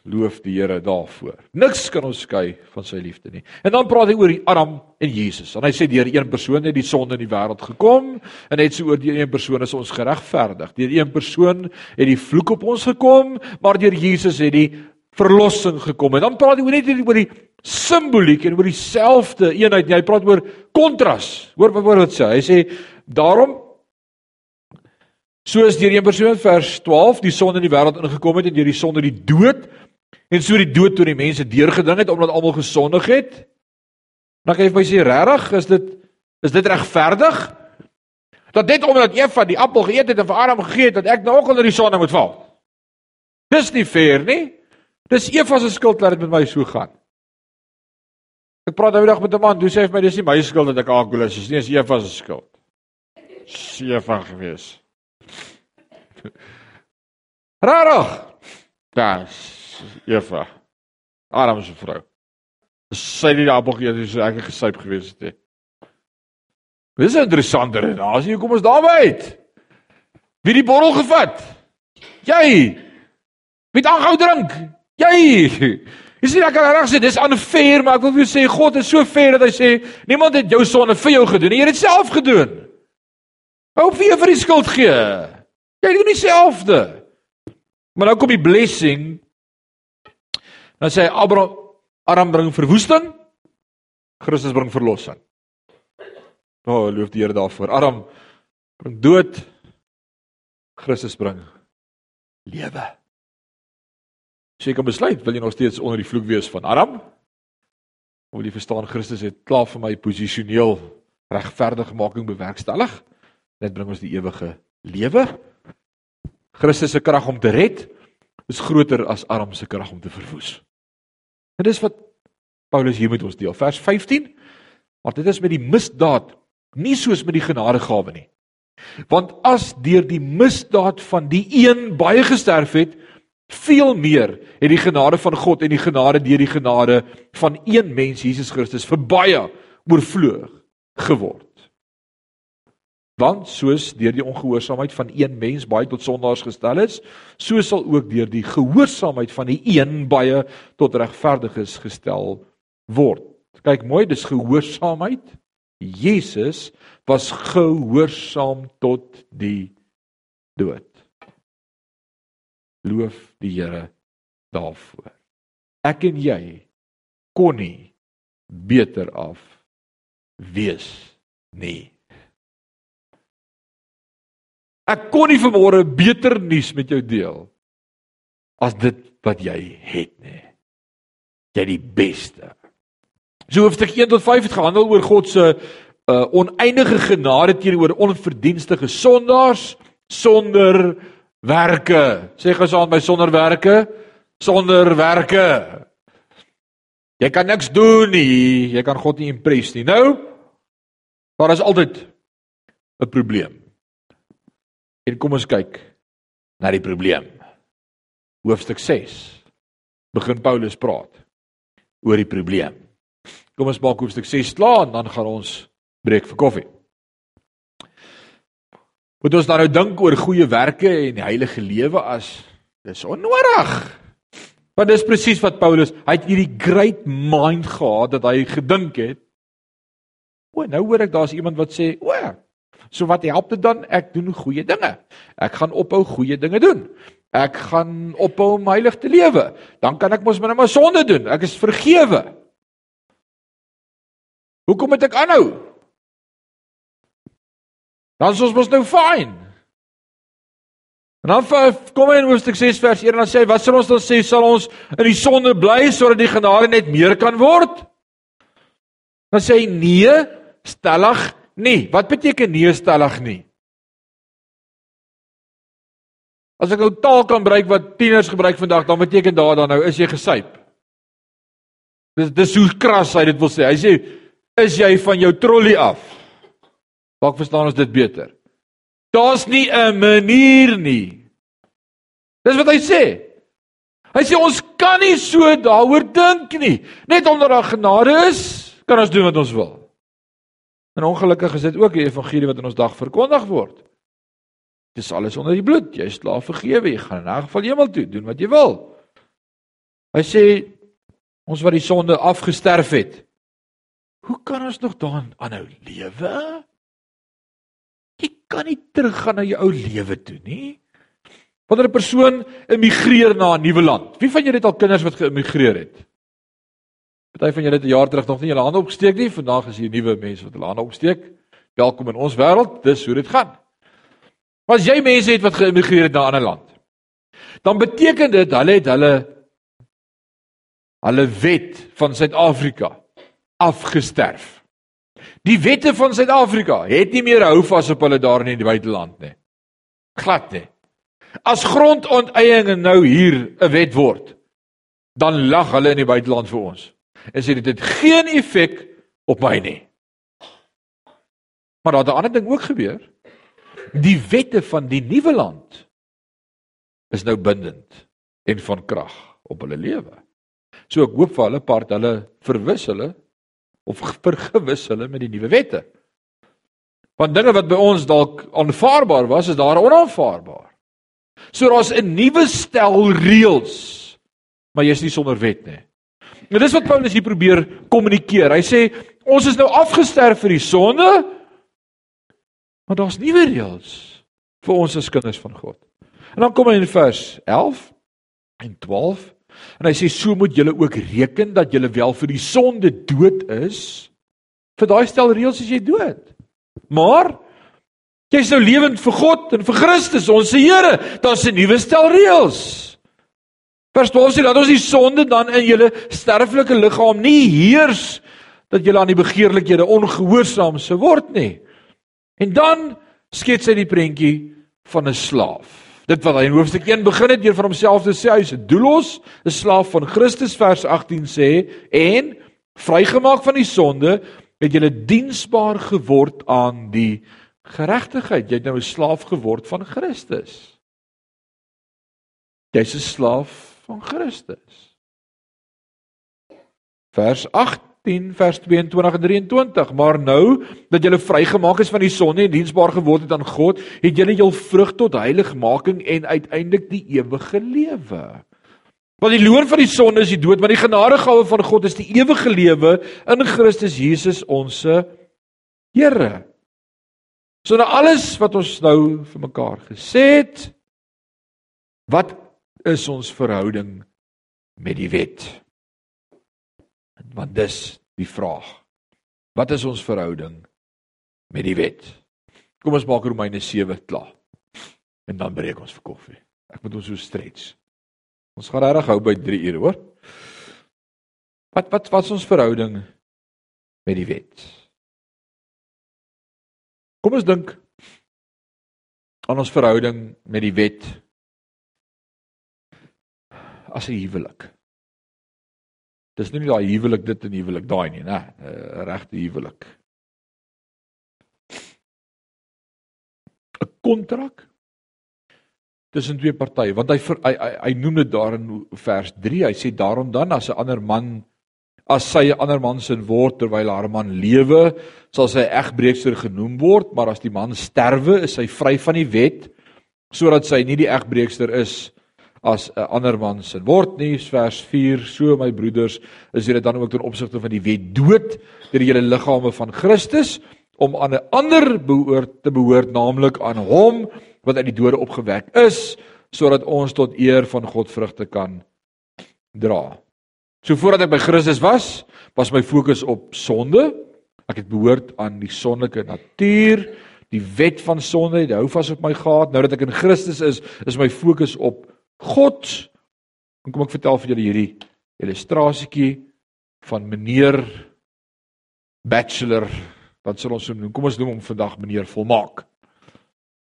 Loof die Here daarvoor. Niks kan ons skei van sy liefde nie. En dan praat hy oor die Adam en Jesus. En hy sê deur een persoon het die sonde in die wêreld gekom en net so oor die een persoon is ons geregverdig. Deur een persoon het die vloek op ons gekom, maar deur Jesus het die verlossing gekom. En dan praat hy net oor die simboliek en oor dieselfde eenheid. Hy praat oor kontras. Hoor wat word dit sê? Hy sê daarom soos deur een persoon vers 12 die sonde in die wêreld ingekom het en deur die sonde die dood en so die dood tot die mense deurgedring het omdat almal gesondig het. Dan kan jy vir my sê regtig, is dit is dit regverdig? Dat net omdat Eva die appel geëet het en vir Adam gegee het dat ek nou ook onder die sonde moet val. Dis nie fair nie. Dis Eva se skuld dat dit met my so gaan. Ek praat nou dag met 'n man, hy sê vir my dis nie my skuld dat ek alkoholus is nie, dis Eva se skuld. Eva gewees. Rarig. Das Eva. Adam se vrou. Sy het appel geëet, dis ek het gesuip gewees het. Dis 'n interessante redenasie. Kom ons daarby uit. Wie die bottel gevat? Jy. Wie het aangehou drink? Jy. Jy sien ek kan reg sê dis unfair, maar ek wil vir jou sê God is so fair dat hy sê niemand het jou sonde vir jou gedoen. Jy het dit self gedoen. Hou vir jou vir die skuld gee. Jy doen dieselfde. Maar nou kom die blessing Dan sê hy Abraham Aram bring verwoesting, Christus bring verlossing. O, oh, loof die Here daarvoor. Aram bring dood, Christus bring lewe. So jy kan besluit, wil jy nog steeds onder die vloek wees van Aram? Of wil jy verstaan Christus het klaar vir my posisioneel regverdigmaking bewerkstellig? Dit bring ons die ewige lewe. Christus se krag om te red is groter as Aram se krag om te verwoes. En dis wat Paulus hier met ons deel. Vers 15. Maar dit is met die misdaad, nie soos met die genadegawe nie. Want as deur die misdaad van die een baie gesterf het, veel meer het die genade van God en die genade deur die genade van een mens Jesus Christus vir baie oorvloeg geword. Want soos deur die ongehoorsaamheid van een mens baie tot sondaars gestel is, so sal ook deur die gehoorsaamheid van die een baie tot regverdiges gestel word. Kyk mooi, dis gehoorsaamheid. Jesus was gehoorsaam tot die dood. Loof die Here daarvoor. Ek en jy kon nie beter af wees nie. Ek kon nie vanmôre beter nuus met jou deel as dit wat jy het nie. Jy die beste. So hoofstuk 1 tot 5 het gehandel oor God se uh, oneindige genade teenoor onverdienstige sondaars sonder werke. Sê gesaan my sonder werke, sonder werke. Jy kan niks doen nie. Jy kan God nie impress nie. Nou, daar is altyd 'n probleem. En kom ons kyk na die probleem. Hoofstuk 6 begin Paulus praat oor die probleem. Kom ons maak hoofstuk 6 klaar en dan gaan ons breek vir koffie. Moet ons dan nou dink oor goeie werke en heilige lewe as dis onnodig. Want dis presies wat Paulus, hy het hierdie great mind gehad dat hy gedink het. O, nou hoor ek daar's iemand wat sê, "O, So wat help dit dan? Ek doen goeie dinge. Ek gaan ophou goeie dinge doen. Ek gaan ophou om heilig te lewe. Dan kan ek mos maar net maar sonde doen. Ek is vergewe. Hoekom moet ek aanhou? Dan is ons mos nou fyn. En dan kom hy in Hoofstuk 6 vers 1 en dan sê hy, wat sal ons dan sê? Sal ons in die sonde bly sodat die genade net meer kan word? Dan sê hy nee, stellig nie. Wat beteken neerstellig nie? As ek nou taal kan gebruik wat tieners gebruik vandag, dan beteken daar dan nou is jy gesyp. Dis dis hoe kras hy dit wil sê. Hy sê is jy van jou trollie af? Dalk verstaan ons dit beter. Daar's nie 'n manier nie. Dis wat hy sê. Hy sê ons kan nie so daaroor dink nie. Net omdat daar genade is, kan ons doen wat ons wil. En ongelukkig is dit ook die evangelie wat in ons dag verkondig word. Dis alles onder die bloed. Jy is klaar vergewe. Jy gaan in 'n geval hemel toe, doen wat jy wil. Hy sê ons wat die sonde afgesterf het. Hoe kan ons nog daarin aanhou lewe? Jy kan nie teruggaan na jou ou lewe toe nie. Wanneer 'n persoon emigreer na 'n nuwe land. Wie van julle het al kinders wat geëmigreer het? Party van julle het 'n jaar terug nog nie julle hande opgesteek nie. Vandag is hier nuwe mense wat hulle hande opsteek. Welkom in ons wêreld. Dis hoe dit gaan. Maar as jy mense het wat geëmigreer het na 'n ander land, dan beteken dit hulle het hulle hulle wet van Suid-Afrika afgesterf. Die wette van Suid-Afrika het nie meer hou vas op hulle daar in die buiteland nie. Glad nie. As grondonteiening nou hier 'n wet word, dan lag hulle in die buiteland vir ons. En sê dit het geen effek op my nie. Maar daar het 'n ander ding ook gebeur. Die wette van die nuwe land is nou bindend en van krag op hulle lewe. So ek hoop vir hulle part hulle verwis hulle of vergewis hulle met die nuwe wette. Want dinge wat by ons dalk aanvaarbaar was, is daar onaanvaarbaar. So daar's 'n nuwe stel reëls, maar jy's nie sonder wet nie. En dis wat Paulus hier probeer kommunikeer. Hy sê ons is nou afgesterf vir die sonde, maar daar's nuwe reëls vir ons as kinders van God. En dan kom hy in vers 11 en 12 en hy sê so moet julle ook reken dat julle wel vir die sonde dood is. Vir daai stel reëls is jy dood. Maar Jy's nou lewend vir God en vir Christus, ons se Here. Daar's 'n nuwe stel reëls. Vers 12 sê dat ons die sonde dan in julle sterflike liggaam nie heers dat julle aan die begeerlikhede ongehoorsaam sou word nie. En dan skets hy die prentjie van 'n slaaf. Dit wat hy in hoofstuk 1 begin het deur van homself te sê hy's 'n doelos, 'n slaaf van Christus vers 18 sê en vrygemaak van die sonde het julle diensbaar geword aan die geregtigheid. Jy het nou 'n slaaf geword van Christus. Jy's 'n slaaf van Christus. Vers 18 vers 22 en 23 maar nou dat jy vrygemaak is van die sonde en diensbaar geword het aan God het jy jou vrug tot heiligmaking en uiteindelik die ewige lewe. Want die loon van die sonde is die dood maar die genadegawe van God is die ewige lewe in Christus Jesus ons Here. So nou alles wat ons nou vir mekaar gesê het, wat is ons verhouding met die wet? Want dis die vraag. Wat is ons verhouding met die wet? Kom ons maak Romeine 7 klaar. En dan breek ons vir koffie. Ek moet ons so stretch. Ons gaan regtig hou by 3 ure, hoor. Wat wat wat is ons verhouding met die wet? Kom ons dink aan ons verhouding met die wet as 'n huwelik. Dis nie daai huwelik dit en huwelik daai nie, né? 'n Regte huwelik. 'n Kontrak tussen twee partye, want hy, hy hy hy noem dit daar in vers 3. Hy sê daarom dan as 'n ander man as sy 'n ander man se word terwyl haar man lewe, sal sy egbreekster genoem word, maar as die man sterwe, is sy vry van die wet sodat sy nie die egbreekster is as 'n ander man se word nie. Vers 4: So my broeders, is julle dan ook ten opsigte van die wet dood deur julle liggame van Christus om aan 'n ander behoort te behoort, naamlik aan hom wat uit die dode opgewek is, sodat ons tot eer van God vrugte kan dra. So voordat ek by Christus was, was my fokus op sonde. Ek het behoort aan die sondelike natuur, die wet van sonde, dit hou vas op my gehad. Nou dat ek in Christus is, is my fokus op God. En kom ek vertel vir julle hierdie illustrasietjie van meneer bachelor, wat sal ons noem? Kom ons noem hom vandag meneer Volmaak.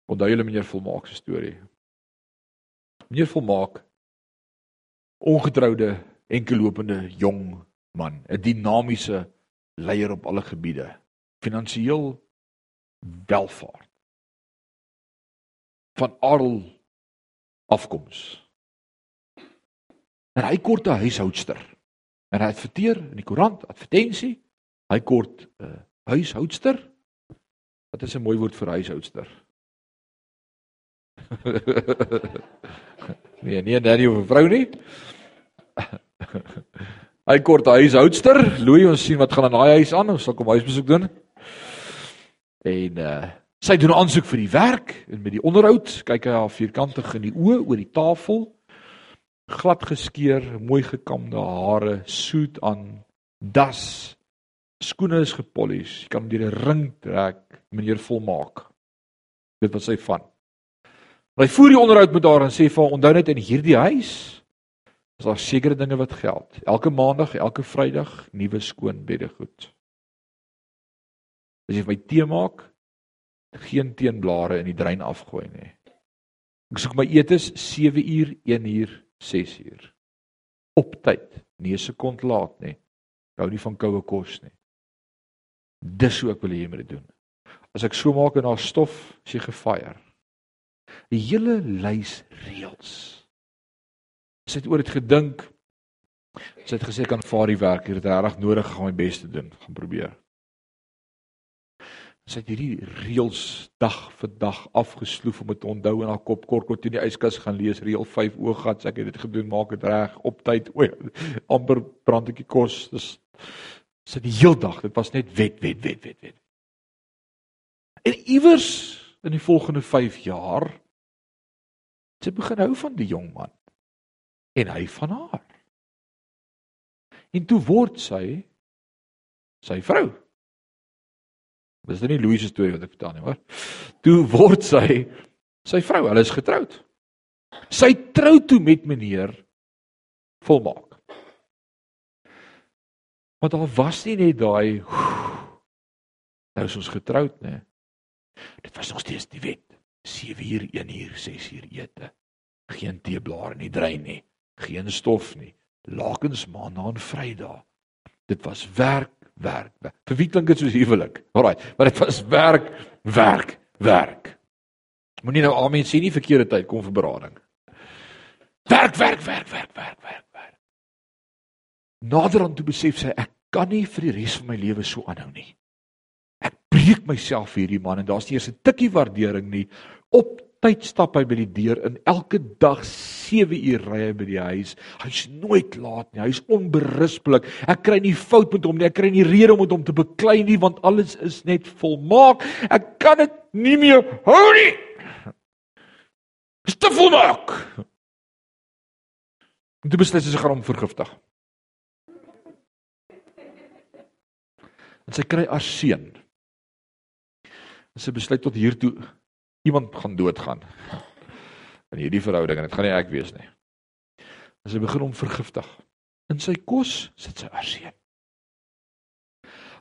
Onthou julle meneer Volmaak se storie? Meneer Volmaak ongetroude enkellopende jong man, 'n dinamiese leier op alle gebiede, finansiëel welvaart. van adel afkoms. En hy kort 'n huishoudster. En hy adverteer in die koerant, advertensie, hy kort 'n uh, huishoudster. Wat is 'n mooi woord vir huishoudster? *laughs* nee, nie 'n daddy of 'n vrou nie. *laughs* Hy kort huishoudster, Louis, ons sien wat gaan in daai huis aan, ons sal kom huisbesoek doen. En uh sy doen 'n aansoek vir die werk en met die onderhoud kyk hy haar vierkantig in die oë oor die tafel. Glad geskeer, mooi gekamde hare, soet aan, das. Skoene is gepolish. Jy kan deur 'n ring trek, meneer volmaak. Dit wat sy van. Maar hy voer die onderhoud met haar en sê vir haar onthou net in hierdie huis is daar sekere dinge wat geld. Elke maandag, elke Vrydag nuwe skoon beddegoed. As jy vir my tee maak, geen teenblare in die drein afgooi nie. Ek soek my etes 7 uur, 1 uur, 6 uur. Op tyd, nie 'n sekond laat nie. Hou nie van koue kos nie. Dis hoe ek wil hê jy moet dit doen. As ek so maak en daar stof, as jy gefire. 'n hele lys reëls. Sy het oor dit gedink. Sy het gesê kan vaar die werk hier, dit is reg nodig gaan my bes te doen, gaan probeer. Sy het hierdie reëls dag vir dag afgesloef om dit te onthou in haar kop kort kort toe die yskas gaan lees reël 5 oog gehad, ek het dit gedoen, maak dit reg op tyd. O, amper brandetjie kos. Dis sy die heel dag, dit was net wet, wet, wet, wet, wet. En iewers in die volgende 5 jaar Sy begin hou van die jong man en hy van haar. En toe word sy sy vrou. Dis nie Louise se storie wat ek vertel nie, hoor. Toe word sy sy vrou. Hulle is getroud. Sy trou toe met meneer volmaak. Want daar was nie net daai nou is ons getroud, nê. Dit was nog steeds die wet. 7 uur, 1 uur, 6 uur ete. Geen teeblare nie, drein nie, geen stof nie. Lakens maandag en Vrydag. Dit was werk, werk. Vir wie klink dit soos huwelik? Alraai, maar dit was werk, werk, werk. Moenie nou amen sê nie verkeerde tyd kom vir berading. Werk, werk, werk, werk, werk, werk, werk. Naderhand toe besef sy ek kan nie vir die res van my lewe so aanhou nie breek myself vir hierdie man en daar's nie eers 'n tikkie waardering nie. Op tyd stap hy by die deur in elke dag 7 uur ry hy by die huis. Hy's nooit laat nie. Hy's onberuspelik. Ek kry nie fout met hom nie. Ek kry nie rede om met hom te beklei nie want alles is net volmaak. Ek kan dit nie meer hou nie. Dis te volmaak. En toe besluit sy sy gaan hom vergiftig. En sy kry haar seun en sy besluit tot hier toe iemand gaan doodgaan in hierdie verhouding en dit gaan nie ek wees nie. En sy begin hom vergiftig. In sy kos sit sy arseën.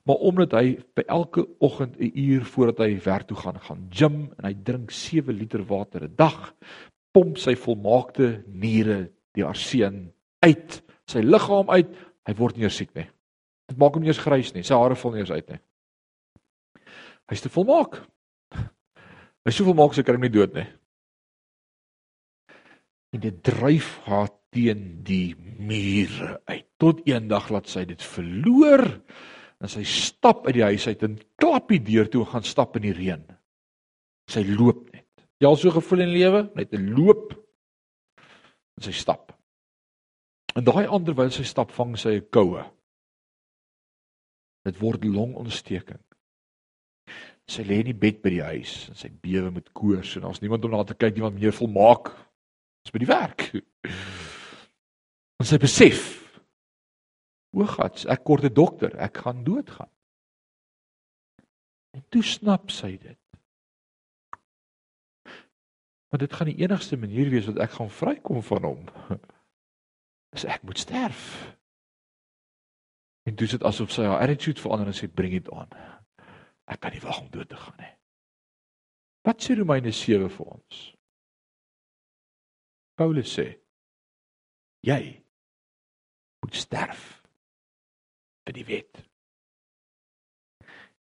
Maar omdat hy by elke oggend 'n uur voordat hy werk toe gaan, gaan gym en hy drink 7 liter water 'n dag, pomp sy volmaakte niere die arseën uit sy liggaam uit, hy word nie eers siek nie. Dit maak hom nie eers grys nie, sy hare val nie eers uit nie. Hy's te volmaak. Hy sou volmaak sy hom nie dood nie. En dit dryf haar teen die mure uit. Tot eendag laat sy dit verloor en sy stap uit die huis uit en klap die deur toe en gaan stap in die reën. Sy loop net. Jy al so gevoel in lewe, net 'n loop. En sy stap. En daai ander wil sy stap vang sy 'n koue. Dit word longontsteking. Sy lê in die bed by die huis en sy bewe met koors en daar's niemand om na te kyk nie want meneer volmaak is by die werk. En sy besef O God, ek kort 'n dokter, ek gaan doodgaan. En toe snap sy dit. Maar dit gaan die enigste manier wees wat ek gaan vrykom van hom. *laughs* Is ek moet sterf. En dit asof sy haar attitude verander en sê bring dit aan. Ek kan nie wag om dood te gaan nie. Wat sê Romeine 7 vir ons? Paulus sê jy moet sterf vir die wet.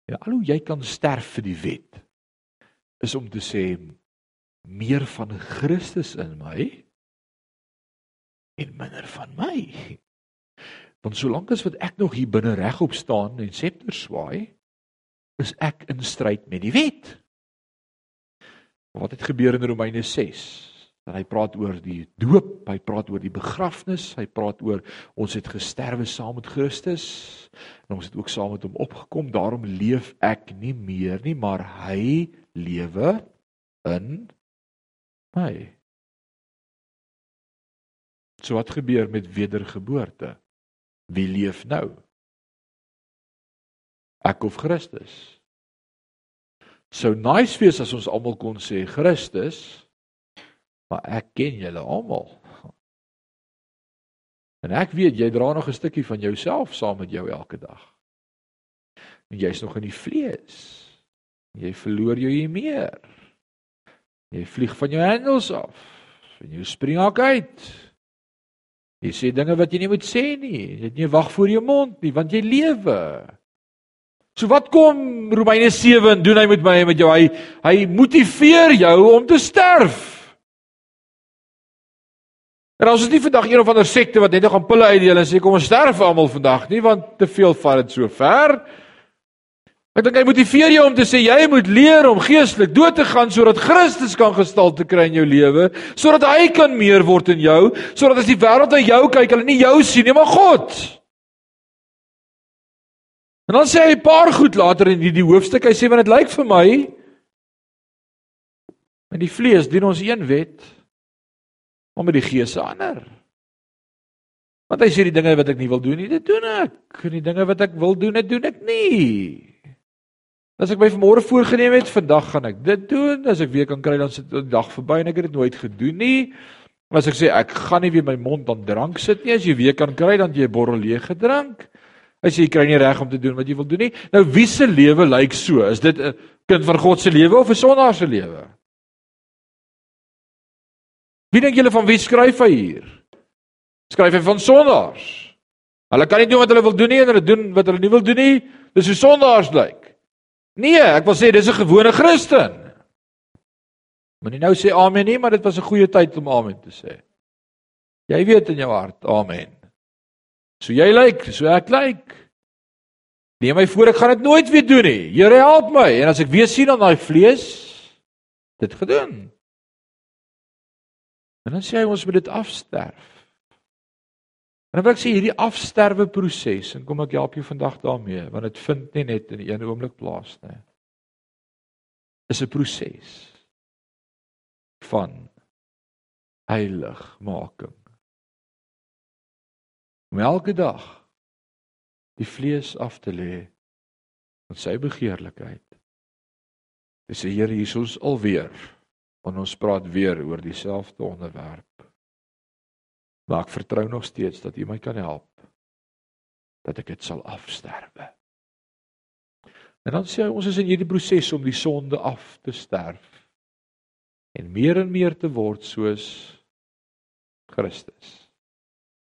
En al hoe jy kan sterf vir die wet is om te sê meer van Christus in my en minder van my. Want solank as wat ek nog hier binne regop staan en septer swaai, is ek in stryd met die wet. Wat het gebeur in Romeine 6? Dan hy praat oor die doop, hy praat oor die begrafnis, hy praat oor ons het gesterwe saam met Christus en ons het ook saam met hom opgekom. Daarom leef ek nie meer nie, maar hy lewe in my. So wat gebeur met wedergeboorte? Wie leef nou? Ek of Christus? Sou nice wees as ons almal kon sê Christus, maar ek ken julle almal. En ek weet jy dra nog 'n stukkie van jouself saam met jou elke dag. En jy's nog in die vlees. Jy verloor jou hier meer. Jy vlieg van jou hendels af. En jy spring uit. Jy sê dinge wat jy nie moet sê nie. Jy het nie wag voor jou mond nie, want jy lewe. So wat kom Romeine 7 doen hy met my en met jou? Hy hy motiveer jou om te sterf. En ons is nie vandag een of ander sekte wat net nog aan pille uitdeel en sê kom ons sterf almal vandag nie want te veel vat dit so ver. Ek dink hy motiveer jou om te sê jy moet leer om geestelik dood te gaan sodat Christus kan gestalte kry in jou lewe, sodat hy kan meer word in jou, sodat as die wêreld na jou kyk, hulle nie jou sien nie, maar God. En dan sê hy 'n paar goed later in hierdie hoofstuk, hy sê want dit lyk vir my in die vlees dien ons een wet, maar met die gees 'n ander. Want hy sê die dinge wat ek nie wil doen nie, dit doen ek. En die dinge wat ek wil doen, dit doen ek nie. As ek my vanmôre voorgenem het, vandag gaan ek dit doen. As ek weer kan kry dan sit die dag verby en ek het dit nooit gedoen nie. As ek sê ek gaan nie weer my mond aan drank sit nie, as jy weer kan kry dan jy 'n bottel leeg gedrink. As jy kry nie reg om te doen wat jy wil doen nie. Nou wie se lewe lyk so? Is dit 'n kind van God se lewe of 'n sondaar se lewe? Wie dink julle van wie skryf hy hier? Skryf hy van sondaars? Hulle kan nie doen wat hulle wil doen nie en hulle doen wat hulle nie wil doen nie. Dis hoe sondaars lyk. Nee, ek wil sê dis 'n gewone Christen. Moenie nou sê amen nie, maar dit was 'n goeie tyd om amen te sê. Jy weet in jou hart, amen. So jy lyk, so ek lyk. Neem my voor ek gaan dit nooit weer doen nie. Here help my. En as ek weer sien aan daai vlees dit gedoen. En dan sê hy ons moet dit afsterf. En dan wil ek sê hierdie afsterwe proses en kom ek help jou vandag daarmee want dit vind nie net in een oomblik plaas nie. Is 'n proses van heiligmaking om elke dag die vlees af te lê van sy begeerlikheid. Dis die Here Jesus alweer. En ons praat weer oor dieselfde onderwerp. Maar ek vertrou nog steeds dat U my kan help dat ek dit sal afsterwe. En dan sê hy ons is in hierdie proses om die sonde af te sterf en meer en meer te word soos Christus.